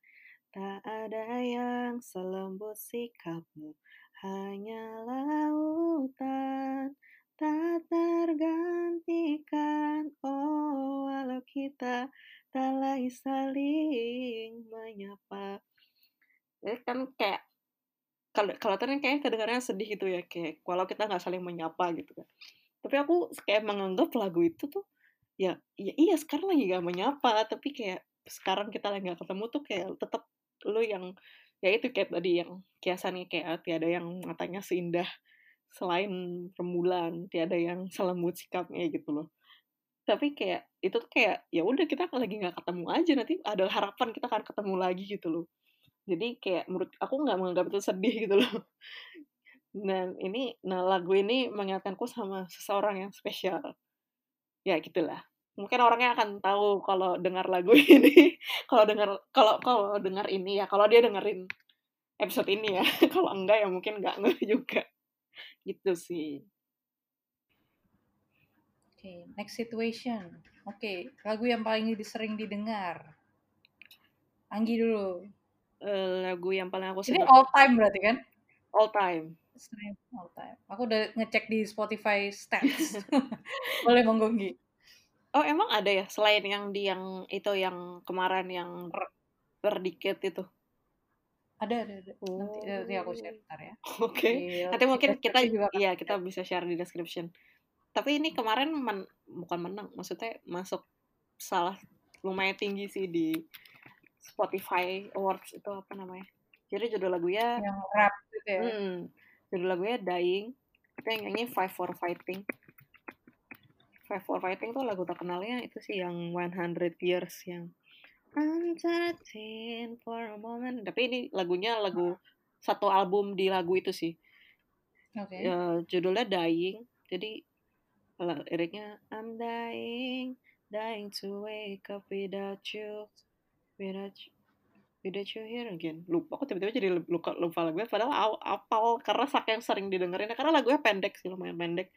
Tak ada yang selembut sikapmu, hanya lautan. Tak tergantikan, oh walau kita tak lagi saling menyapa." Jadi kan kayak kalau tadi kan kayaknya kedengarannya sedih gitu ya kayak walau kita nggak saling menyapa gitu kan. Tapi aku kayak menganggap lagu itu tuh ya, ya iya sekarang lagi gak menyapa tapi kayak sekarang kita lagi gak ketemu tuh kayak tetap lu yang ya itu kayak tadi yang kiasannya kayak tiada yang matanya seindah selain rembulan tiada yang selembut sikapnya gitu loh. Tapi kayak itu tuh kayak ya udah kita lagi nggak ketemu aja nanti ada harapan kita akan ketemu lagi gitu loh. Jadi kayak menurut aku nggak menganggap itu sedih gitu loh. Dan ini nah lagu ini mengingatkanku sama seseorang yang spesial. Ya gitulah mungkin orangnya akan tahu kalau dengar lagu ini. Kalau dengar kalau kalau dengar ini ya kalau dia dengerin episode ini ya. Kalau enggak ya mungkin nggak nggak juga. Gitu sih. Oke okay, next situation. Oke okay, lagu yang paling sering didengar. Anggi dulu. Uh, lagu yang paling aku ini all time berarti kan? All time. All time. Aku udah ngecek di Spotify stats. Boleh monggo Oh emang ada ya selain yang di yang itu yang kemarin yang berdikit itu? Ada ada ada. Oh. Nanti, nanti aku share ntar ya. Oke. Okay. Nanti mungkin kita juga iya kita bisa share di description. Tapi ini kemarin men, bukan menang, maksudnya masuk salah lumayan tinggi sih di Spotify Awards itu apa namanya? Jadi judul lagunya yang rap gitu ya. Hmm, judul lagunya Dying. Itu yang nyanyi Five for Fighting. Five for Fighting tuh lagu terkenalnya itu sih yang 100 Years yang I'm searching for a moment. Tapi ini lagunya lagu satu album di lagu itu sih. Okay. Ya, judulnya Dying. Jadi liriknya I'm dying, dying to wake up without you, without you, without you here again. Lupa aku tiba-tiba jadi lupa lupa lagu padahal apal karena saking sering didengerin karena lagunya pendek sih lumayan pendek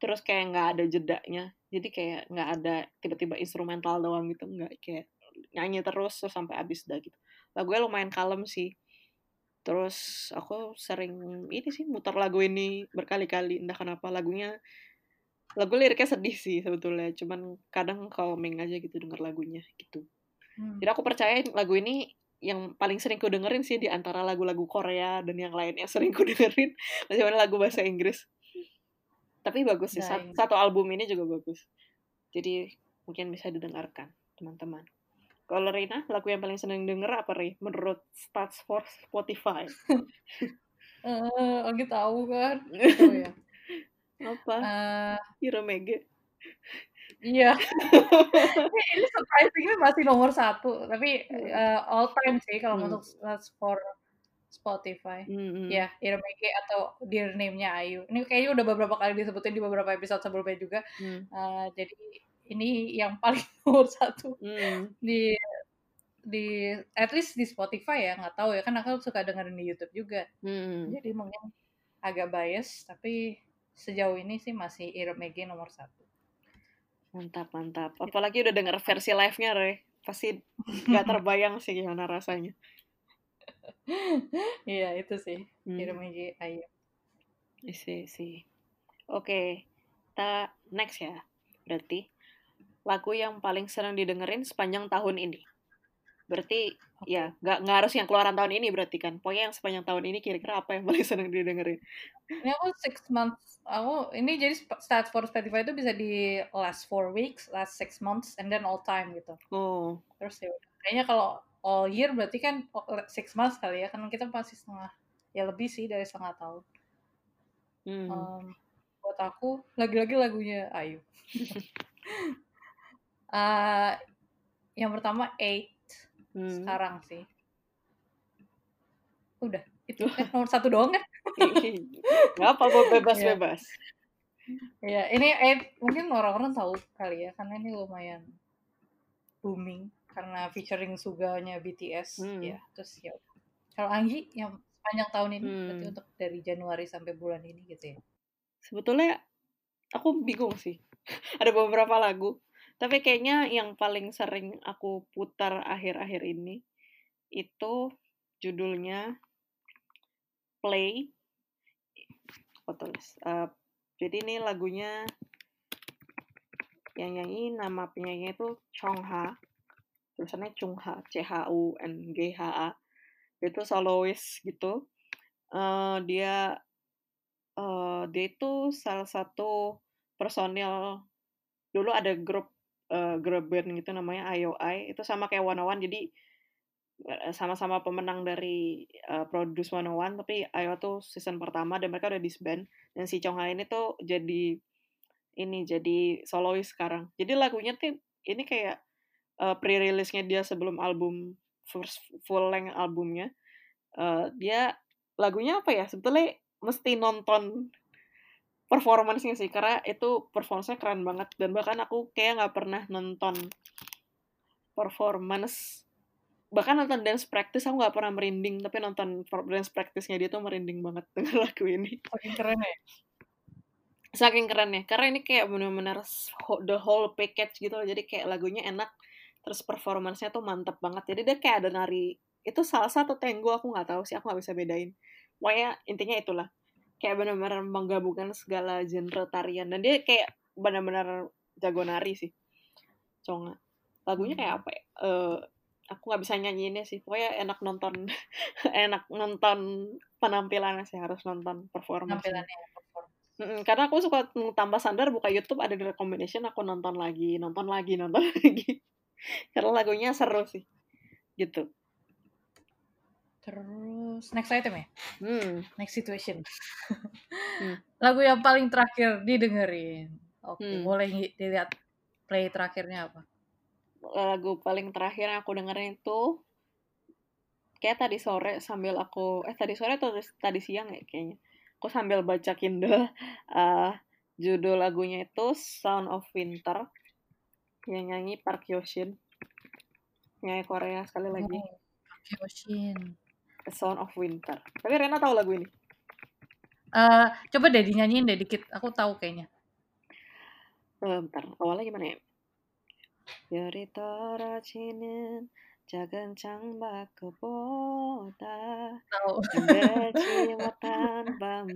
terus kayak nggak ada jedanya. Jadi kayak nggak ada tiba-tiba instrumental doang gitu nggak kayak nyanyi terus terus sampai habis dah gitu. Lagunya lumayan kalem sih. Terus aku sering ini sih muter lagu ini berkali-kali entah kenapa lagunya lagu liriknya sedih sih sebetulnya. Cuman kadang calming aja gitu denger lagunya gitu. Hmm. jadi aku percaya lagu ini yang paling sering ku dengerin sih di antara lagu-lagu Korea dan yang lainnya sering ku dengerin. Masih lagu bahasa Inggris tapi bagus sih satu, satu album ini juga bagus. Jadi mungkin bisa didengarkan teman-teman. Kalau Rina lagu yang paling seneng denger apa Ri? Menurut stats for Spotify. Uh, Oke tahu kan? Oh, ya. apa? Uh, Hiro Mege Iya. ini surprisingly masih nomor satu, tapi uh, all time sih kalau hmm. untuk stats for Spotify. Mm-hmm. Ya, Iromeke atau Dear Name-nya Ayu. Ini kayaknya udah beberapa kali disebutin di beberapa episode sebelumnya juga. Mm. Uh, jadi ini yang paling nomor satu mm. di di at least di Spotify ya nggak tahu ya kan aku suka dengerin di YouTube juga. Mm. Jadi mungkin agak bias tapi sejauh ini sih masih Iromeke nomor satu. Mantap mantap. Apalagi udah denger versi live-nya Re. Pasti nggak terbayang sih gimana rasanya. Iya itu sih, hmm. Hiromeji Ayu. Isi sih. Oke, kita next ya. Berarti lagu yang paling sering didengerin sepanjang tahun ini. Berarti okay. ya nggak nggak harus yang keluaran tahun ini berarti kan. Pokoknya yang sepanjang tahun ini kira-kira apa yang paling sering didengerin? Ini aku six months. Aku ini jadi stats for Spotify itu bisa di last four weeks, last six months, and then all time gitu. Oh. Terus ya kayaknya kalau all year berarti kan six months kali ya kan kita masih setengah ya lebih sih dari setengah tahun hmm. um, buat aku lagi-lagi lagunya Ayu uh, yang pertama Eight hmm. sekarang sih udah Itu kan nomor satu doang kan? Nggak apa, Iya. bebas-bebas. Iya, ini eh, mungkin orang-orang tahu kali ya, karena ini lumayan booming karena featuring Suganya BTS Hmm. ya. Terus ya kalau Anggi yang sepanjang tahun ini berarti Hmm. untuk dari Januari sampai bulan ini gitu ya. Sebetulnya aku bingung sih. Ada beberapa lagu, tapi kayaknya yang paling sering aku putar akhir-akhir ini itu judulnya Play. Aku tulis. Eh, jadi ini lagunya yang nyanyi nama penyanyinya itu Chongha. Tulisannya Chungha, C H U N G H A. Itu soloist gitu. Eh, dia eh, dia itu salah satu personil dulu ada grup eh, grup band gitu namanya IOI itu sama kayak One One jadi sama-sama pemenang dari eh, Produce 101 tapi IOI tuh season pertama dan mereka udah disband dan si Chong Ha ini tuh jadi ini jadi solois sekarang jadi lagunya tuh ini kayak eh, pre-release-nya dia sebelum album first full length albumnya Eh, dia lagunya apa ya? Sebetulnya mesti nonton performance-nya sih karena itu performance-nya keren banget. Dan bahkan aku kayak nggak pernah nonton performance bahkan nonton dance practice aku nggak pernah merinding tapi nonton dance practice-nya dia tuh merinding banget dengan lagu ini. Saking keren ya. saking keren ya karena ini kayak bener-bener ho- the whole package gitu loh. Jadi kayak lagunya enak terus performance-nya tuh mantep banget. Jadi dia kayak ada nari itu salsa atau tango aku nggak tahu sih aku nggak bisa bedain. Pokoknya intinya itulah. Kayak benar-benar menggabungkan segala genre tarian. Dan dia kayak benar-benar jago nari sih. Conga. Lagunya kayak Hmm. apa ya? Eh, aku nggak bisa nyanyiinnya sih. Pokoknya enak nonton enak nonton penampilannya sih harus nonton performance. Karena aku suka tambah sandar buka YouTube ada di recommendation aku nonton lagi nonton lagi nonton lagi karena lagunya seru sih gitu Terus next item ya, hmm. next situation. Hmm. Lagu yang paling terakhir didengerin. Oke, Hmm. boleh dilihat play terakhirnya apa? lagu paling terakhir yang aku dengerin itu kayak tadi sore sambil aku eh tadi sore atau tadi siang ya kayaknya aku sambil baca Kindle eh judul lagunya itu Sound of Winter yang nyanyi Park Hyoshin nyanyi Korea sekali lagi Oh, Kyoshin. The Sound of Winter tapi Rena tahu lagu ini Eh, coba deh dinyanyiin deh dikit. Aku tahu kayaknya. Eh, bentar awalnya gimana ya 별이 떨어지는 작은 창밖보다 Tahu. 잠들지 못한 밤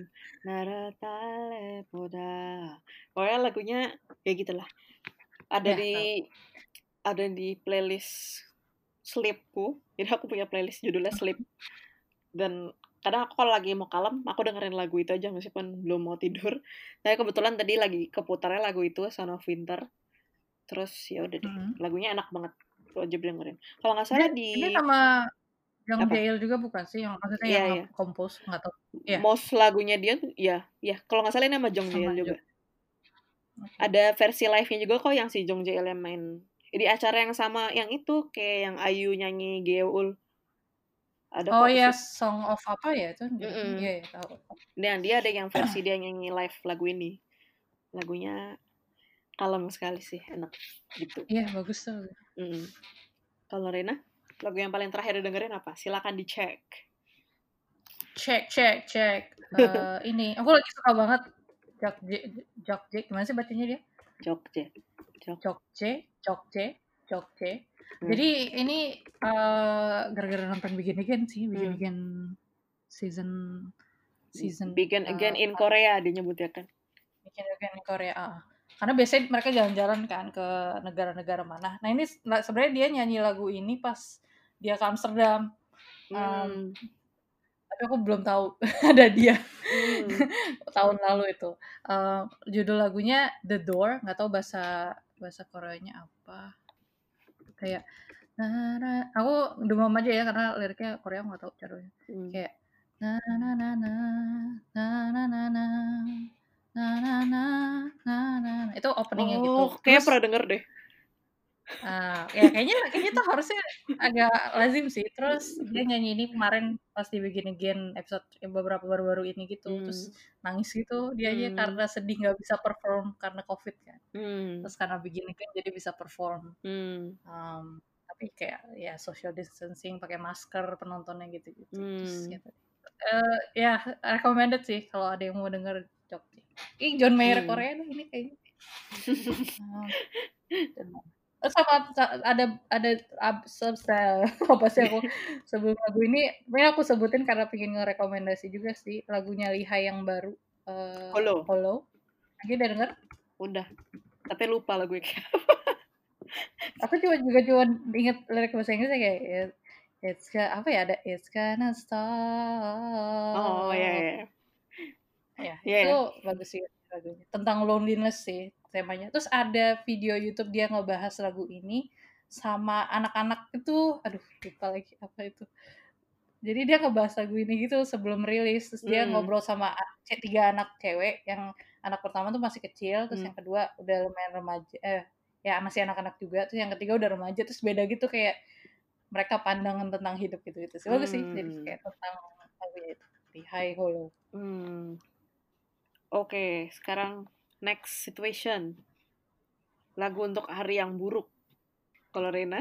나를 달래보다 pokoknya lagunya ya gitulah ada Ya, di ada di playlist sleepku jadi aku punya playlist judulnya sleep dan kadang aku kalau lagi mau kalem aku dengerin lagu itu aja meskipun belum mau tidur tapi kebetulan tadi lagi keputarnya lagu itu Son of Winter terus ya udah deh Hmm. lagunya enak banget wajib dengerin kalau nggak salah di dia sama Jung apa Jae-il juga bukan sih? Yang maksudnya Iya, yang iya. compose nggak tahu. Iya. most lagunya dia ya ya kalau nggak salah ini sama Jong Jae-il juga Ada versi live-nya juga kok yang si Jong Jae-il yang main di acara yang sama yang itu kayak yang Ayu nyanyi Geul ada Oh ya, si Song of apa ya itu? Iya, ya, tahu. dan dia ada yang versi dia nyanyi live lagu ini lagunya kalem sekali sih enak gitu Iya, bagus tuh. Mm. kalau Rena lagu yang paling terakhir dengerin apa silakan dicek Cek, cek, cek. Eh, ini, aku lagi suka banget Jok J, Jok J, gimana sih bacanya dia? Jogja Jog Jok J, Jok J, Jok J. Hmm. Jadi ini eh, gara-gara nonton Begin Again sih, Begin Hmm. Again season season Begin eh, Again in Korea dia nyebutnya kan Begin Again Korea. ah. Karena biasanya mereka jalan-jalan kan ke negara-negara mana. Nah ini se- sebenarnya dia nyanyi lagu ini pas dia ke Amsterdam. Um, Hmm. Tapi aku belum tahu ada dia Hmm. tahun lalu itu. Eh, judul lagunya The Door, nggak tahu bahasa bahasa Koreanya apa. Kayak nah, aku demam aja ya karena liriknya Korea nggak tahu caranya. Hmm. Kayak na na na na na na na na na na na na na na itu openingnya gitu. Oh, kayak Terus pernah denger deh. Ah, ya kayaknya kayaknya tuh harusnya agak lazim sih. Terus dia nyanyi ini kemarin pas di Begin Again episode beberapa baru-baru ini gitu, terus Mmm. nangis gitu dianya Mmm. karena sedih nggak bisa perform karena Covid kan. Mmm. Terus karena Begin Again jadi bisa perform. Mmm. Mmm, tapi kayak ya social distancing, pakai masker penontonnya gitu-gitu. Terus Mmm. gitu. Eee, ya recommended sih kalau ada yang mau denger Jongkook. Ih, John Mayer Mmm. Korea ini kayaknya. Oh. Sama sa ada ada ab apa sih aku sebelum lagu ini sebenarnya aku sebutin karena pengen ngerekomendasi juga sih lagunya Lee.Hi yang baru, eee, Hollow? Hollow. Lagi udah denger? Udah, tapi lupa lagunya kayak. Aku cuma juga cuman inget lirik bahasa Inggrisnya kayak it it's apa ya, ada it's gonna Oh, ya ya stop. ya. Iya itu ya. bagus sih lagunya, tentang loneliness sih temanya. Terus ada video YouTube dia ngebahas lagu ini sama anak-anak itu, aduh lupa lagi apa itu. Jadi dia ngebahas lagu ini gitu sebelum rilis, terus dia Mmm. ngobrol sama a ce 3 anak cewek, yang anak pertama tuh masih kecil, terus Mmm. yang kedua udah lumayan remaja eh, ya masih anak-anak juga, terus yang ketiga udah remaja, terus beda gitu kayak mereka pandangan tentang hidup gitu-gitu sih. Bagus sih, jadi Mmm. kayak tentang lagunya itu, Lee.Hi, Hollow. Mmm. Oke, sekarang Next situation. Lagu untuk hari yang buruk. Kalau Rena?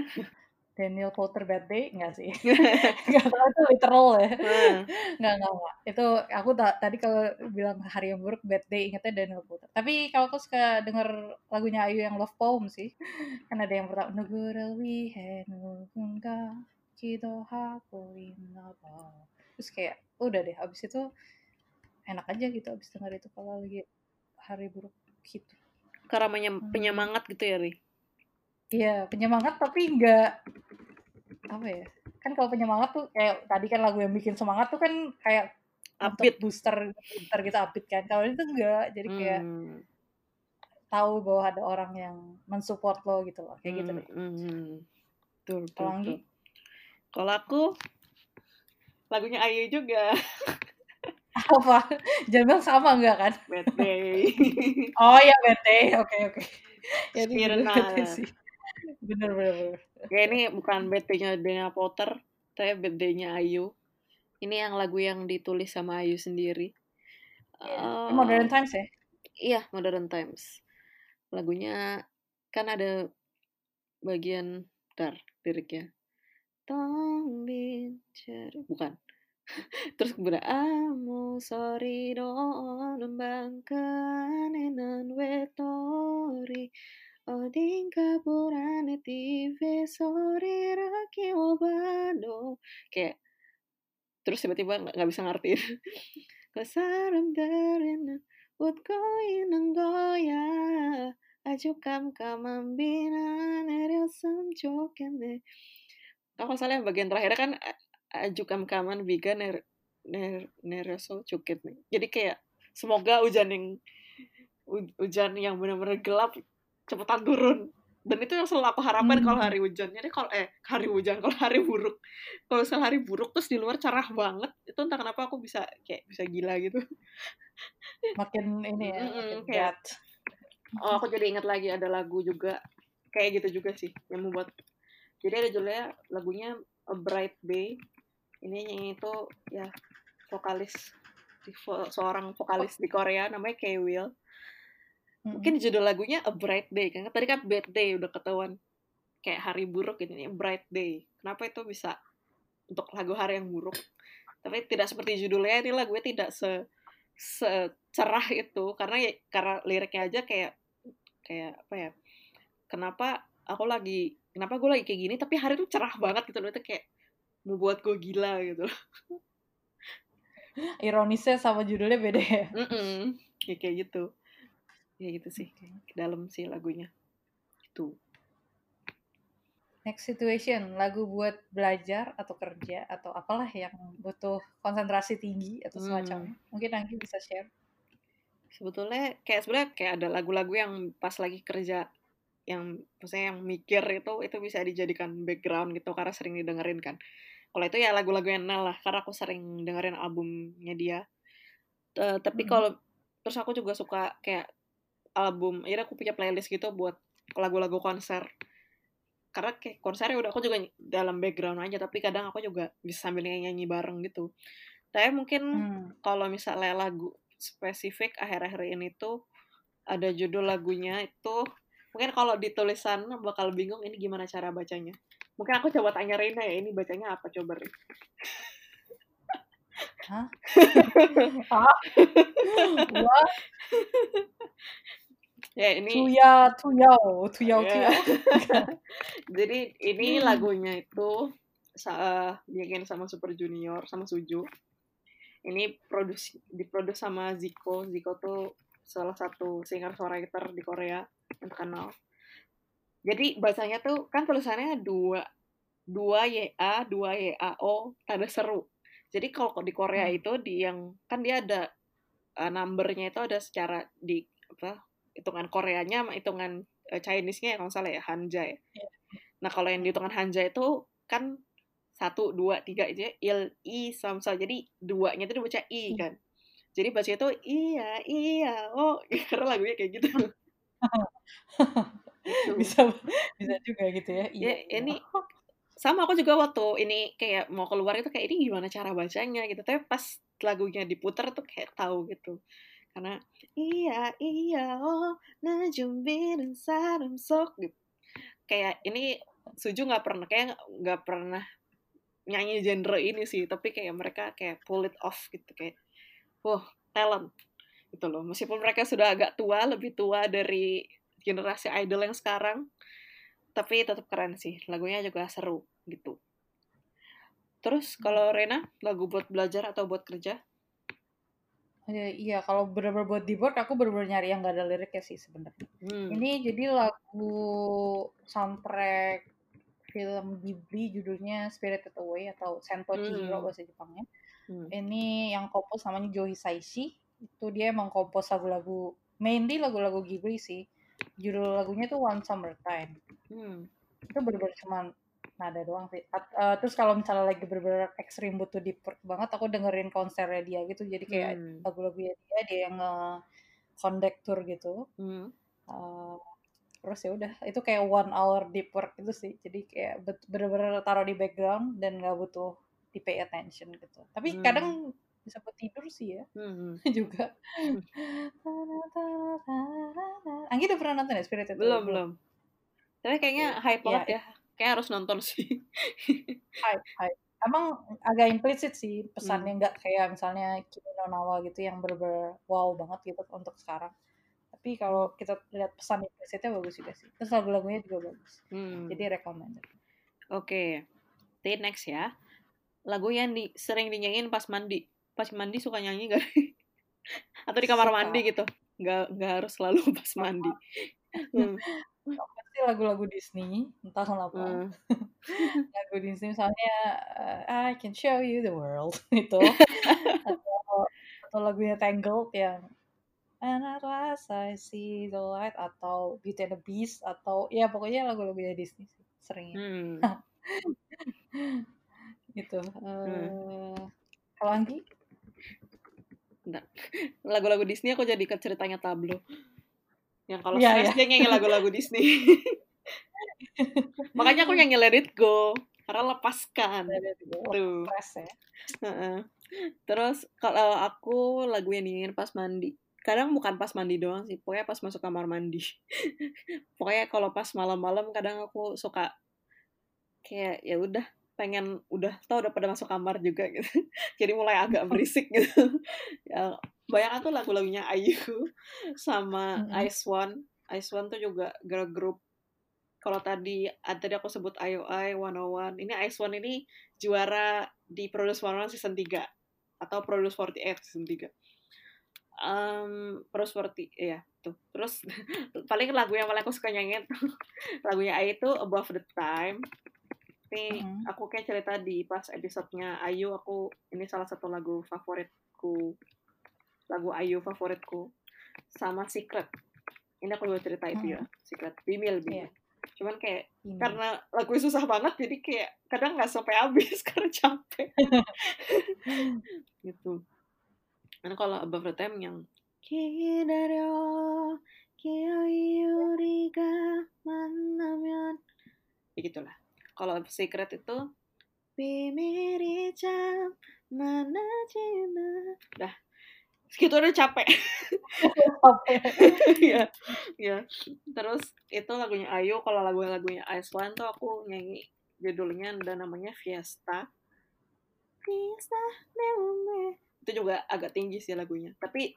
Daniel Potter Bad Day nggak sih? nggak tahu itu literal ya. Hmm. nggak nggak. Itu aku tadi kalau bilang hari yang buruk Bad Day ingetnya Daniel Potter. Tapi kalau aku suka denger lagunya Ayu yang Love Poem sih. Kan ada yang pertama Nugurawi Henugungga Kido Terus kayak udah deh. Abis itu enak aja gitu abis denger itu kalau lagi hari buruk gitu. Karena Mmm. penyemangat gitu ya, Ri? Iya, penyemangat tapi enggak apa ya, kan kalau penyemangat tuh kayak tadi kan lagu yang bikin semangat tuh kan kayak Upbeat. booster booster gitu, upbeat kan. Kalau ini tuh enggak, jadi kayak Mmm. tahu bahwa ada orang yang men-support lo gitu loh, kayak gitu Mmm deh. Betul betul Kalau betul. Anggi? Kalau aku lagunya Ayu juga. Apa? Jangan sama enggak kan? Bad oh ya bad day. Oke oke. Ya, Jadi. Bener bener. Ya ini bukan bad day-nya Dana Potter, tapi bad nya Ayu. Ini yang lagu yang ditulis sama Ayu sendiri. Iya, yeah. Uh, modern Times ya? Iya, Modern Times. Lagunya kan ada bagian dar liriknya. Tolong. Bukan terus kemudian amu sorry don bangkan enan wetori. Oding kapurane TV sorry raki obado. Kayak terus tiba-tiba nggak -tiba bisa ngertiin kesaram darena ut koin kam kamam bina neril samjokene kalau salah bagian terakhirnya kan ajukan-kaman biga ner ner nereso cukit nih. Jadi kayak semoga hujan yang hujan yang benar-benar gelap cepetan turun. Dan itu yang selalu aku harapkan hmm. kalau hari hujannya deh kalau eh hari hujan kalau hari buruk kalau sel hari buruk terus di luar cerah banget itu entah kenapa aku bisa kayak bisa gila gitu. Makin ini ya. Mm -hmm, makin kayak, oh aku jadi ingat lagi ada lagu juga kayak gitu juga sih yang membuat jadi ada judulnya lagunya A Bright Day ini itu ya vokalis seorang vokalis di Korea namanya K-Will. Mhm. Mungkin judul lagunya A Bright Day kan, tadi kan Bad Day udah ketahuan. Kayak hari buruk ini Bright Day. Kenapa itu bisa untuk lagu hari yang buruk? Tapi tidak seperti judulnya, ini lagunya tidak se secerah itu karena ya karena liriknya aja kayak kayak apa ya? Kenapa aku lagi kenapa gue lagi kayak gini tapi hari itu cerah banget gitu loh, itu kayak membuat gue gila gitu. Ironisnya sama judulnya beda ya? Mhm, ya kayak gitu. Ya gitu sih, dalam sih lagunya. Itu. Next situation, lagu buat belajar atau kerja atau apalah yang butuh konsentrasi tinggi atau semacamnya. Mungkin Anggi bisa share? Sebetulnya kayak sebenarnya kayak ada lagu-lagu yang pas lagi kerja, yang maksudnya yang mikir itu itu bisa dijadikan background gitu karena sering didengerin kan. Kalau itu ya lagu-lagunya Nel lah, karena aku sering dengerin albumnya dia. Eee, tapi Mhm. kalau terus aku juga suka kayak album akhirnya aku punya playlist gitu buat lagu-lagu konser. karena kayak konsernya udah aku juga dalam background aja tapi kadang aku juga bisa sambil nyanyi bareng gitu tapi mungkin Hmm. kalau misalnya lagu spesifik akhir-akhir ini tuh ada judul lagunya itu mungkin kalau ditulisan bakal bingung ini gimana cara bacanya mungkin aku coba tanya Reina ya ini bacanya apa coba Rin Hah? Ya ini Tuya, tuyao, tuyao, Ya. tuyao. Jadi ini lagunya itu sa bikin sama Super Junior sama Suju. Ini produksi diproduksi sama Zico. Zico tuh salah satu singer songwriter di Korea yang terkenal. Jadi bacanya tuh kan tulisannya dua dua YA, dua YAO, tanda seru. Jadi kalau di Korea Hmm. itu di yang kan dia ada uh, numbernya itu ada secara di apa hitungan Koreanya sama hitungan uh, Chinese-nya ya kalau nggak salah ya Hanja ya. Iya. Nah kalau yang di hitungan Hanja itu kan satu dua tiga aja il i samsa jadi duanya itu dibaca i Hmm. kan. Jadi baca itu iya iya oh karena lagunya kayak gitu. Gitu. bisa bisa juga gitu ya. Iya, Ya iya. ini sama aku juga waktu ini kayak mau keluar itu kayak ini gimana cara bacanya gitu tapi pas lagunya diputar tuh kayak tahu gitu karena iya iya oh najumbirin sarum sok gitu kayak ini Suju nggak pernah kayak nggak pernah nyanyi genre ini sih tapi kayak mereka kayak pull it off gitu kayak wah talent gitu loh meskipun mereka sudah agak tua lebih tua dari generasi idol yang sekarang tapi tetap keren sih lagunya juga seru gitu terus kalau Rena lagu buat belajar atau buat kerja Iya, iya, kalau bener-bener buat di board aku bener-bener nyari yang gak ada liriknya sih sebenarnya. hmm. Ini jadi lagu soundtrack film Ghibli judulnya Spirited Away atau Sento Chihiro Hmm. bahasa Jepangnya. Hmm. Ini yang kompos namanya Joe Hisaishi. Itu dia emang kompos lagu-lagu mainly lagu-lagu Ghibli sih. Judul lagunya tuh One Summer Time. Hmm. Itu bener-bener cuman nada doang sih. At- eh, terus kalau misalnya lagi bener-bener ekstrim butuh deep work banget, aku dengerin konsernya dia gitu. Jadi kayak Hmm. lagu-lagunya dia dia yang kondektur gitu. Hmm. Eh, terus ya udah itu kayak one hour deep work gitu sih. Jadi kayak bener-bener taruh di background dan nggak butuh di pay attention gitu. Tapi Hmm. kadang bisa buat tidur sih ya Hmm. juga. Anggi udah pernah nonton ya Spirited Away? belum belum tapi kayaknya hype Iya, banget ya kayak harus nonton sih hype hype emang agak implisit sih Hmm. pesannya nggak kayak misalnya Kimi no Nawa gitu yang bener wow banget gitu untuk sekarang tapi kalau kita lihat pesan implisitnya bagus juga sih terus lagu-lagunya juga bagus Hmm. jadi recommended Oke, Jadi next ya. Lagu yang di, sering dinyanyiin pas mandi. Pas mandi suka nyanyi gak? Atau di kamar Suka. mandi gitu? Nggak, nggak harus selalu pas mandi. Hmm. pasti lagu-lagu Disney entah kenapa Hmm. lagu Disney misalnya uh, I can show you the world itu atau atau lagunya Tangled yang And at last I see the light atau Beauty and the Beast atau ya pokoknya lagu-lagunya Disney sih seringnya Hmm. gitu. Eh, Kalau Anggi? Lagu-lagu Disney aku jadi ke ceritanya Tablo. Yang kalau Iya, stres iya. dia nyanyi lagu-lagu Disney. Makanya aku nyanyi Let It Go. Karena lepaskan. Tuh. Stres ya. Terus kalau aku lagu yang dingin pas mandi. Kadang bukan pas mandi doang sih, pokoknya pas masuk kamar mandi. pokoknya kalau pas malam-malam kadang aku suka kayak ya udah pengen udah tau udah pada masuk kamar juga gitu. Jadi mulai agak berisik gitu. ya, banyak aku lagu-lagunya Ayu sama. Ice One. Ice One tuh juga girl group. Kalau tadi ah, tadi aku sebut IOI 101. Ini Ice One ini juara di Produce 101 season 3 atau Produce 48 season 3. Um, Produce 40 iya tuh. Terus paling lagu yang paling aku suka nyanyiin tuh lagunya Ayu itu Above the Time. Ini hmm. aku kayak cerita di pas episodenya Ayu aku ini salah satu lagu favoritku lagu Ayu favoritku sama Secret. Ini aku mau cerita mm-hmm. itu ya Secret Bimil Bimil. Yeah. Cuman kayak Bimil. karena lagu susah banget jadi kayak kadang nggak sampai habis karena capek. gitu. Karena kalau above the time yang Kidario, Kiyo Yuriga, Manamyon. Begitulah. Ya kalau Secret itu Bimirica mana cina Dah segitu udah capek. ya, ya. Terus itu lagunya Ayu. Kalau lagu-lagunya Iceland tuh aku nyanyi judulnya dan namanya Fiesta. Fiesta Neume. Itu juga agak tinggi sih lagunya. Tapi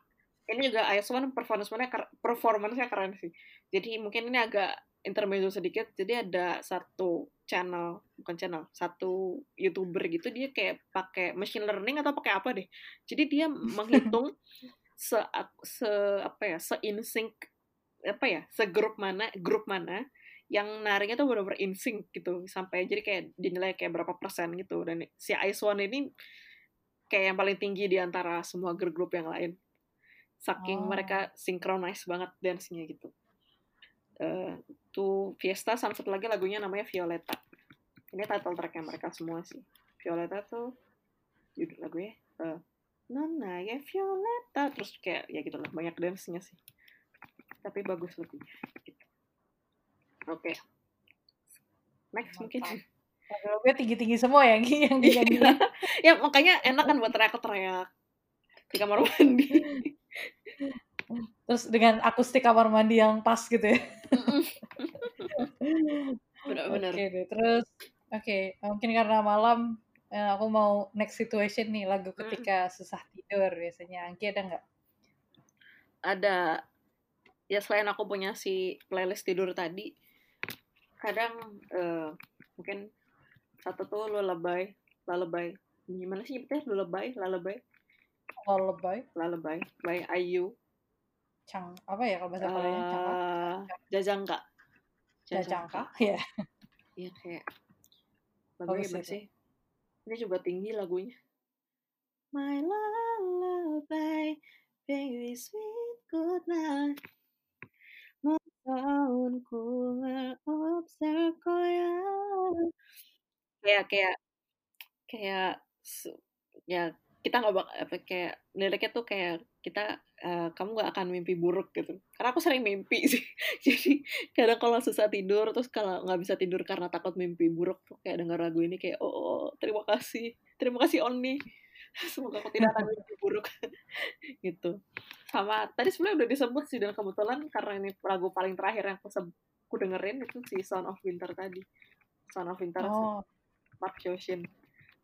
ini juga Iceland performance-nya performance keren sih. Jadi mungkin ini agak intermezzo sedikit jadi ada satu channel bukan channel satu youtuber gitu dia kayak pakai machine learning atau pakai apa deh. Jadi dia menghitung se se apa ya se in sync apa ya se grup mana grup mana yang naringnya tuh benar-benar in sync gitu sampai jadi kayak dinilai kayak berapa persen gitu. Dan si Ice One ini kayak yang paling tinggi di antara semua girl group yang lain. Saking oh. mereka synchronize banget dance-nya gitu uh, tuh Fiesta sama satu lagi lagunya namanya Violeta ini title tracknya mereka semua sih. Violeta tuh judul lagunya uh, Nona ya Violeta terus kayak ya gitu lah banyak dance-nya sih. Tapi bagus lagunya gitu. oke. Okay. next Mantap. mungkin. Lagu tinggi-tinggi semua ya yang yang ya makanya enak kan buat teriak-teriak. Di kamar mandi Terus dengan akustik kamar mandi yang pas gitu ya. Benar-benar. Oke deh, terus oke, okay, mungkin karena malam eh, aku mau next situation nih lagu ketika susah tidur biasanya. Angki ada nggak? Ada. Ya selain aku punya si playlist tidur tadi, kadang uh, mungkin satu tuh lullaby, lullaby. Gimana sih nyebutnya lullaby, lullaby? Lullaby. Lullaby by Ayu. Cang apa ya kalau bahasa Korea? Uh, Jajangka. Jajangka, ya. Iya kayak lagunya gimana sih? Ini juga tinggi lagunya. My lullaby, baby sweet good night. Tahunku observe ya. Kayak kayak kayak ya kita nggak bak apa kayak liriknya tuh kayak kita uh, kamu nggak akan mimpi buruk gitu. Karena aku sering mimpi sih. Jadi kadang kalau susah tidur terus kalau nggak bisa tidur karena takut mimpi buruk tuh kayak dengar lagu ini kayak oh, oh terima kasih. Terima kasih Oni. Semoga aku tidak akan mimpi buruk. Gitu. Sama tadi sebenarnya udah disebut sih dan kebetulan karena ini lagu paling terakhir yang aku, aku dengerin itu si Sound of Winter tadi. Sound of Winter oh. Mark Joshin.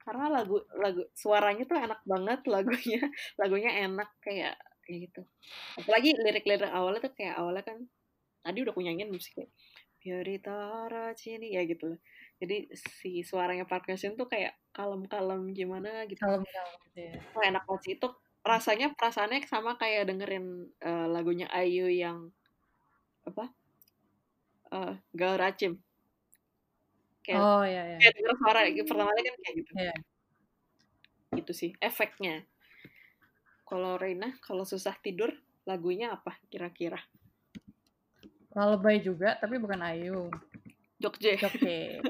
Karena lagu lagu suaranya tuh enak banget lagunya. Lagunya enak kayak kayak gitu. Apalagi lirik-lirik awalnya tuh kayak awalnya kan tadi udah aku nyanyiin musik kayak Biaritara Cini ya gitu loh. Jadi si suaranya Park Hyun tuh kayak kalem-kalem gimana gitu. Kalem kalem ya. oh, enak banget sih itu rasanya perasaannya sama kayak dengerin uh, lagunya Ayu yang apa uh, Gauracim kayak oh iya iya. kayak denger suara pertama kan kayak gitu. Yeah. gitu sih efeknya kalau Reina kalau susah tidur lagunya apa kira-kira? Lullaby juga tapi bukan Ayu. Jogje Jogje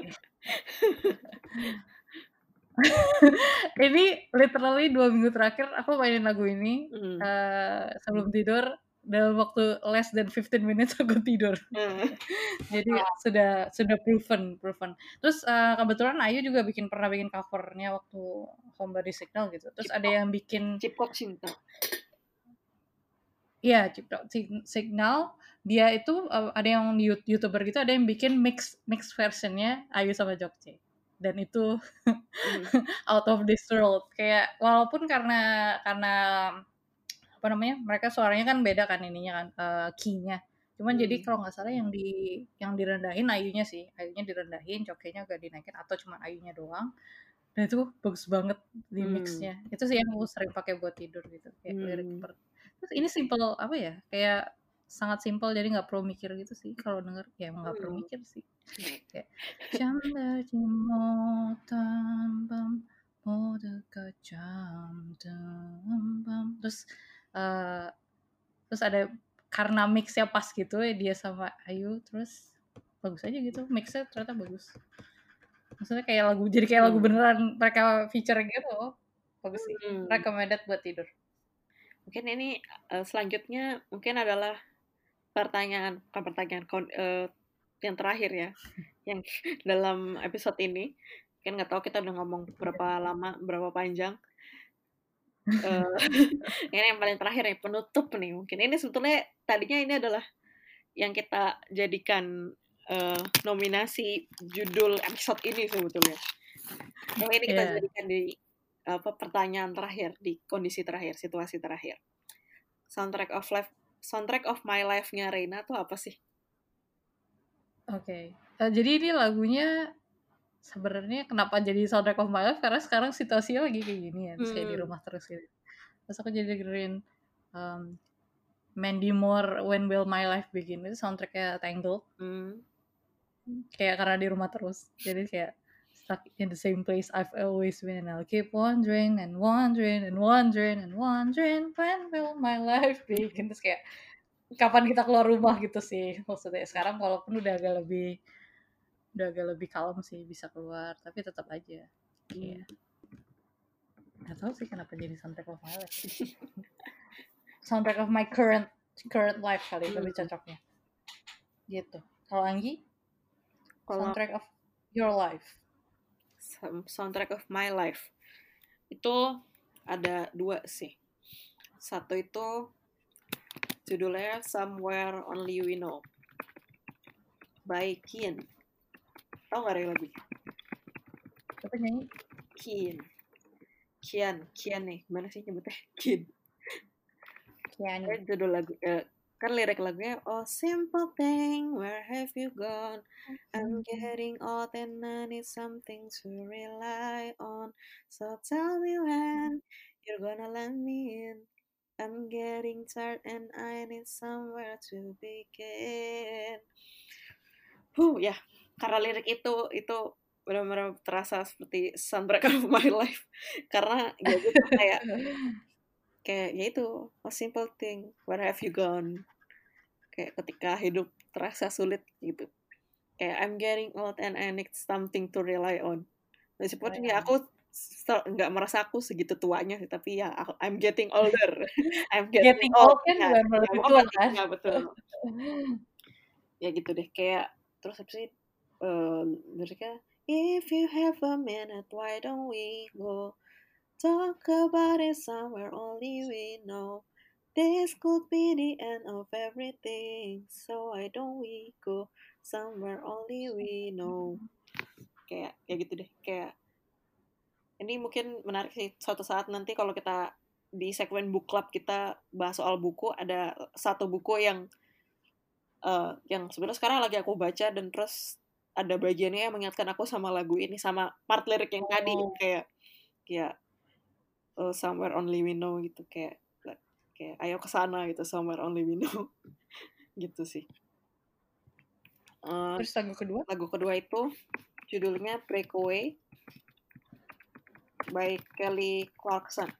ini literally dua minggu terakhir aku mainin lagu ini mm. uh, sebelum tidur dalam waktu less than 15 minutes aku tidur. Hmm. Jadi sudah sudah proven, proven. Terus uh, kebetulan Ayu juga bikin pernah bikin covernya waktu Homebody Signal gitu. Terus Cip ada yang bikin Cipok Cinta. Iya, Cipok Signal. Dia itu uh, ada yang YouTuber gitu, ada yang bikin mix mix versionnya Ayu sama Jokce. Dan itu hmm. out of this world. Kayak walaupun karena karena apa namanya mereka suaranya kan beda kan ininya kan uh, keynya. Cuman hmm. jadi kalau nggak salah yang di yang direndahin ayunya sih. Ayunya direndahin cokenya gak dinaikin atau cuma ayunya doang. Dan itu bagus banget di mixnya hmm. itu sih yang aku sering pakai buat tidur gitu kayak hmm. lirik per terus ini simple apa ya kayak sangat simpel jadi nggak perlu mikir gitu sih kalau denger. Ya emang nggak perlu hmm. mikir sih. Kayak mode kacam terus uh, terus ada karena mixnya pas gitu ya dia sama Ayu terus bagus aja gitu mixnya ternyata bagus. Maksudnya kayak lagu jadi kayak lagu hmm. beneran mereka feature gitu. Bagus sih hmm. recommended buat tidur. Mungkin ini uh, selanjutnya mungkin adalah pertanyaan bukan pertanyaan uh, yang terakhir ya yang dalam episode ini. Kan nggak tahu kita udah ngomong berapa lama berapa panjang uh, ini yang paling terakhir nih penutup nih mungkin ini sebetulnya tadinya ini adalah yang kita jadikan uh, nominasi judul episode ini sebetulnya. Tapi ini kita yeah. jadikan di apa pertanyaan terakhir di kondisi terakhir, situasi terakhir. Soundtrack of life, soundtrack of my life-nya Reina tuh apa sih? Oke, okay. uh, jadi ini lagunya sebenarnya kenapa jadi soundtrack of my life karena sekarang situasinya lagi kayak gini ya, terus hmm. kayak di hmm. rumah terus gitu. Terus aku jadi dengerin um, Mandy Moore When Will My Life Begin itu soundtracknya Tangled. Hmm. Kayak karena di rumah terus, jadi kayak stuck in the same place I've always been. I'll keep wondering and wondering and wondering and wondering when will my life begin. Terus kayak kapan kita keluar rumah gitu sih maksudnya. Sekarang walaupun udah agak lebih udah agak lebih kalem sih bisa keluar, tapi tetap aja. Iya. Hmm. Gak tau sih kenapa jadi soundtrack of my life. soundtrack of my current current life kali hmm. lebih cocoknya. Gitu. Kalau Anggi? Soundtrack of your life soundtrack of my life itu ada dua sih satu itu judulnya Somewhere Only We Know by Kian tau gak lagunya siapa nyanyi? Kian. Kian. Kian nih. Mana sih nyebutnya? Kian. Kian. Judul lagu uh, kan lirik lagunya oh simple thing where have you gone? I'm getting old and I need something to rely on. So tell me when you're gonna let me in. I'm getting tired and I need somewhere to begin. Huh, ya karena lirik itu itu benar-benar terasa seperti soundtrack of my life. Karena ya gitu kayak kayak ya itu a simple thing where have you gone? Kayak ketika hidup terasa sulit gitu. Kayak I'm getting old and I need something to rely on. Meskipun oh, ya aku nggak merasa aku segitu tuanya tapi ya aku, I'm getting older. I'm getting, getting old, kan ya, bukan ya, tua kan? ya betul. Ya gitu deh kayak terus apa sih uh, if you have a minute why don't we go talk about it somewhere only we know This could be the end of everything, so why don't we go somewhere only we know? Kayak kayak gitu deh, kayak ini mungkin menarik sih suatu saat nanti kalau kita di segmen book club kita bahas soal buku ada satu buku yang uh, yang sebenarnya sekarang lagi aku baca dan terus ada bagiannya yang mengingatkan aku sama lagu ini sama part lirik yang tadi oh. kayak kayak uh, somewhere only we know gitu kayak kayak ayo ke sana gitu somewhere only we know. Gitu sih. Uh, terus lagu kedua? lagu kedua itu judulnya Breakaway by Kelly Clarkson.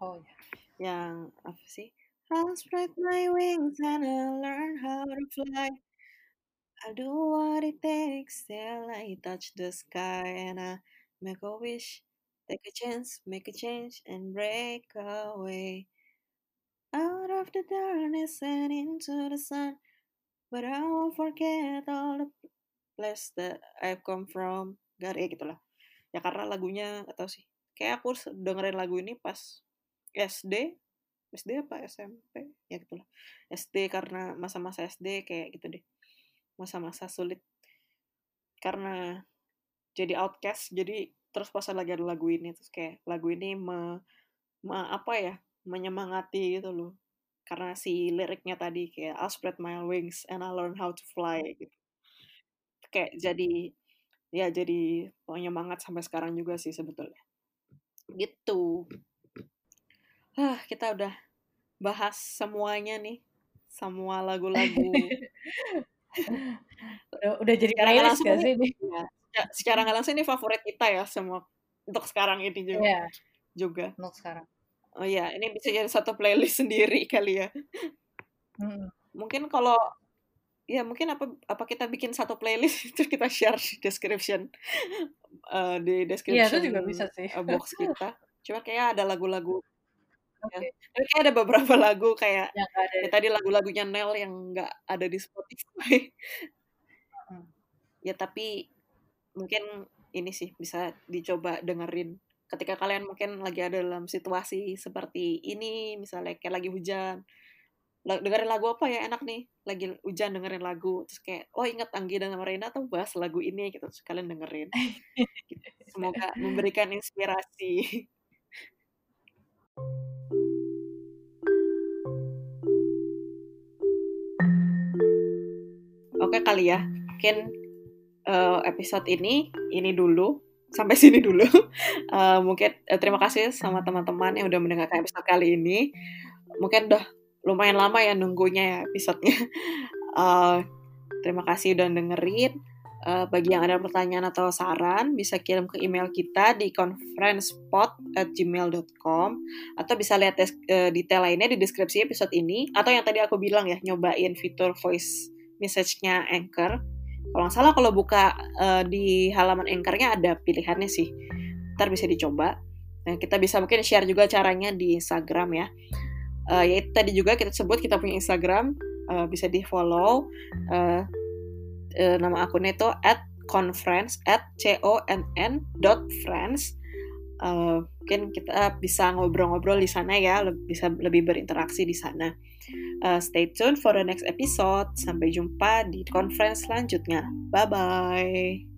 Oh ya. Yang apa sih? I'll spread my wings and I'll learn how to fly I do what it takes till I touch the sky and I make a wish Take a chance, make a change, and break away. Out of the darkness and into the sun. But I won't forget all the place that I've come from. Gak ya gitu lah. Ya karena lagunya, gak tau sih. Kayak aku dengerin lagu ini pas SD. SD apa SMP? Ya gitu lah. SD karena masa-masa SD kayak gitu deh. Masa-masa sulit. Karena jadi outcast, jadi terus pas lagi ada lagu ini terus kayak lagu ini me, me apa ya menyemangati gitu loh. Karena si liriknya tadi kayak I'll spread my wings and I learn how to fly gitu. Kayak jadi ya jadi penyemangat sampai sekarang juga sih sebetulnya. Gitu. Ah kita udah bahas semuanya nih. Semua lagu-lagu udah, udah jadi playlist gak sih ini? Ya, secara nggak langsung ini favorit kita ya semua untuk sekarang ini juga. Yeah. Juga. Untuk sekarang. Oh iya, ini bisa jadi satu playlist sendiri kali ya. Hmm. Mungkin kalau ya mungkin apa apa kita bikin satu playlist itu kita share di description uh, di description yeah, itu juga bisa sih. Uh, box kita. Cuma kayak ada lagu-lagu Okay. Ya. kayak ada beberapa lagu kayak ya, ada. Ya, tadi lagu-lagunya Nel yang nggak ada di Spotify. ya tapi mungkin ini sih bisa dicoba dengerin ketika kalian mungkin lagi ada dalam situasi seperti ini misalnya kayak lagi hujan dengerin lagu apa ya enak nih lagi hujan dengerin lagu terus kayak oh inget Anggi dan Marina tuh bahas lagu ini gitu terus kalian dengerin semoga memberikan inspirasi Oke kali ya, mungkin uh, episode ini ini dulu sampai sini dulu. Uh, mungkin uh, terima kasih sama teman-teman yang udah mendengarkan episode kali ini. Mungkin udah lumayan lama ya nunggunya ya episodenya. Uh, terima kasih udah dengerin. Uh, bagi yang ada pertanyaan atau saran, bisa kirim ke email kita di conferencepod@gmail.com atau bisa lihat uh, detail lainnya di deskripsi episode ini atau yang tadi aku bilang ya nyobain fitur voice message-nya Anchor. Kalau nggak salah kalau buka uh, di halaman Anchor-nya ada pilihannya sih. Ntar bisa dicoba. Nah, kita bisa mungkin share juga caranya di Instagram ya. Uh, ya tadi juga kita sebut kita punya Instagram, uh, bisa di follow. Uh, uh, nama akunnya itu at conference at c o n n dot friends uh, mungkin kita bisa ngobrol-ngobrol di sana ya bisa lebih berinteraksi di sana. Uh, stay tuned for the next episode. Sampai jumpa di conference selanjutnya. Bye bye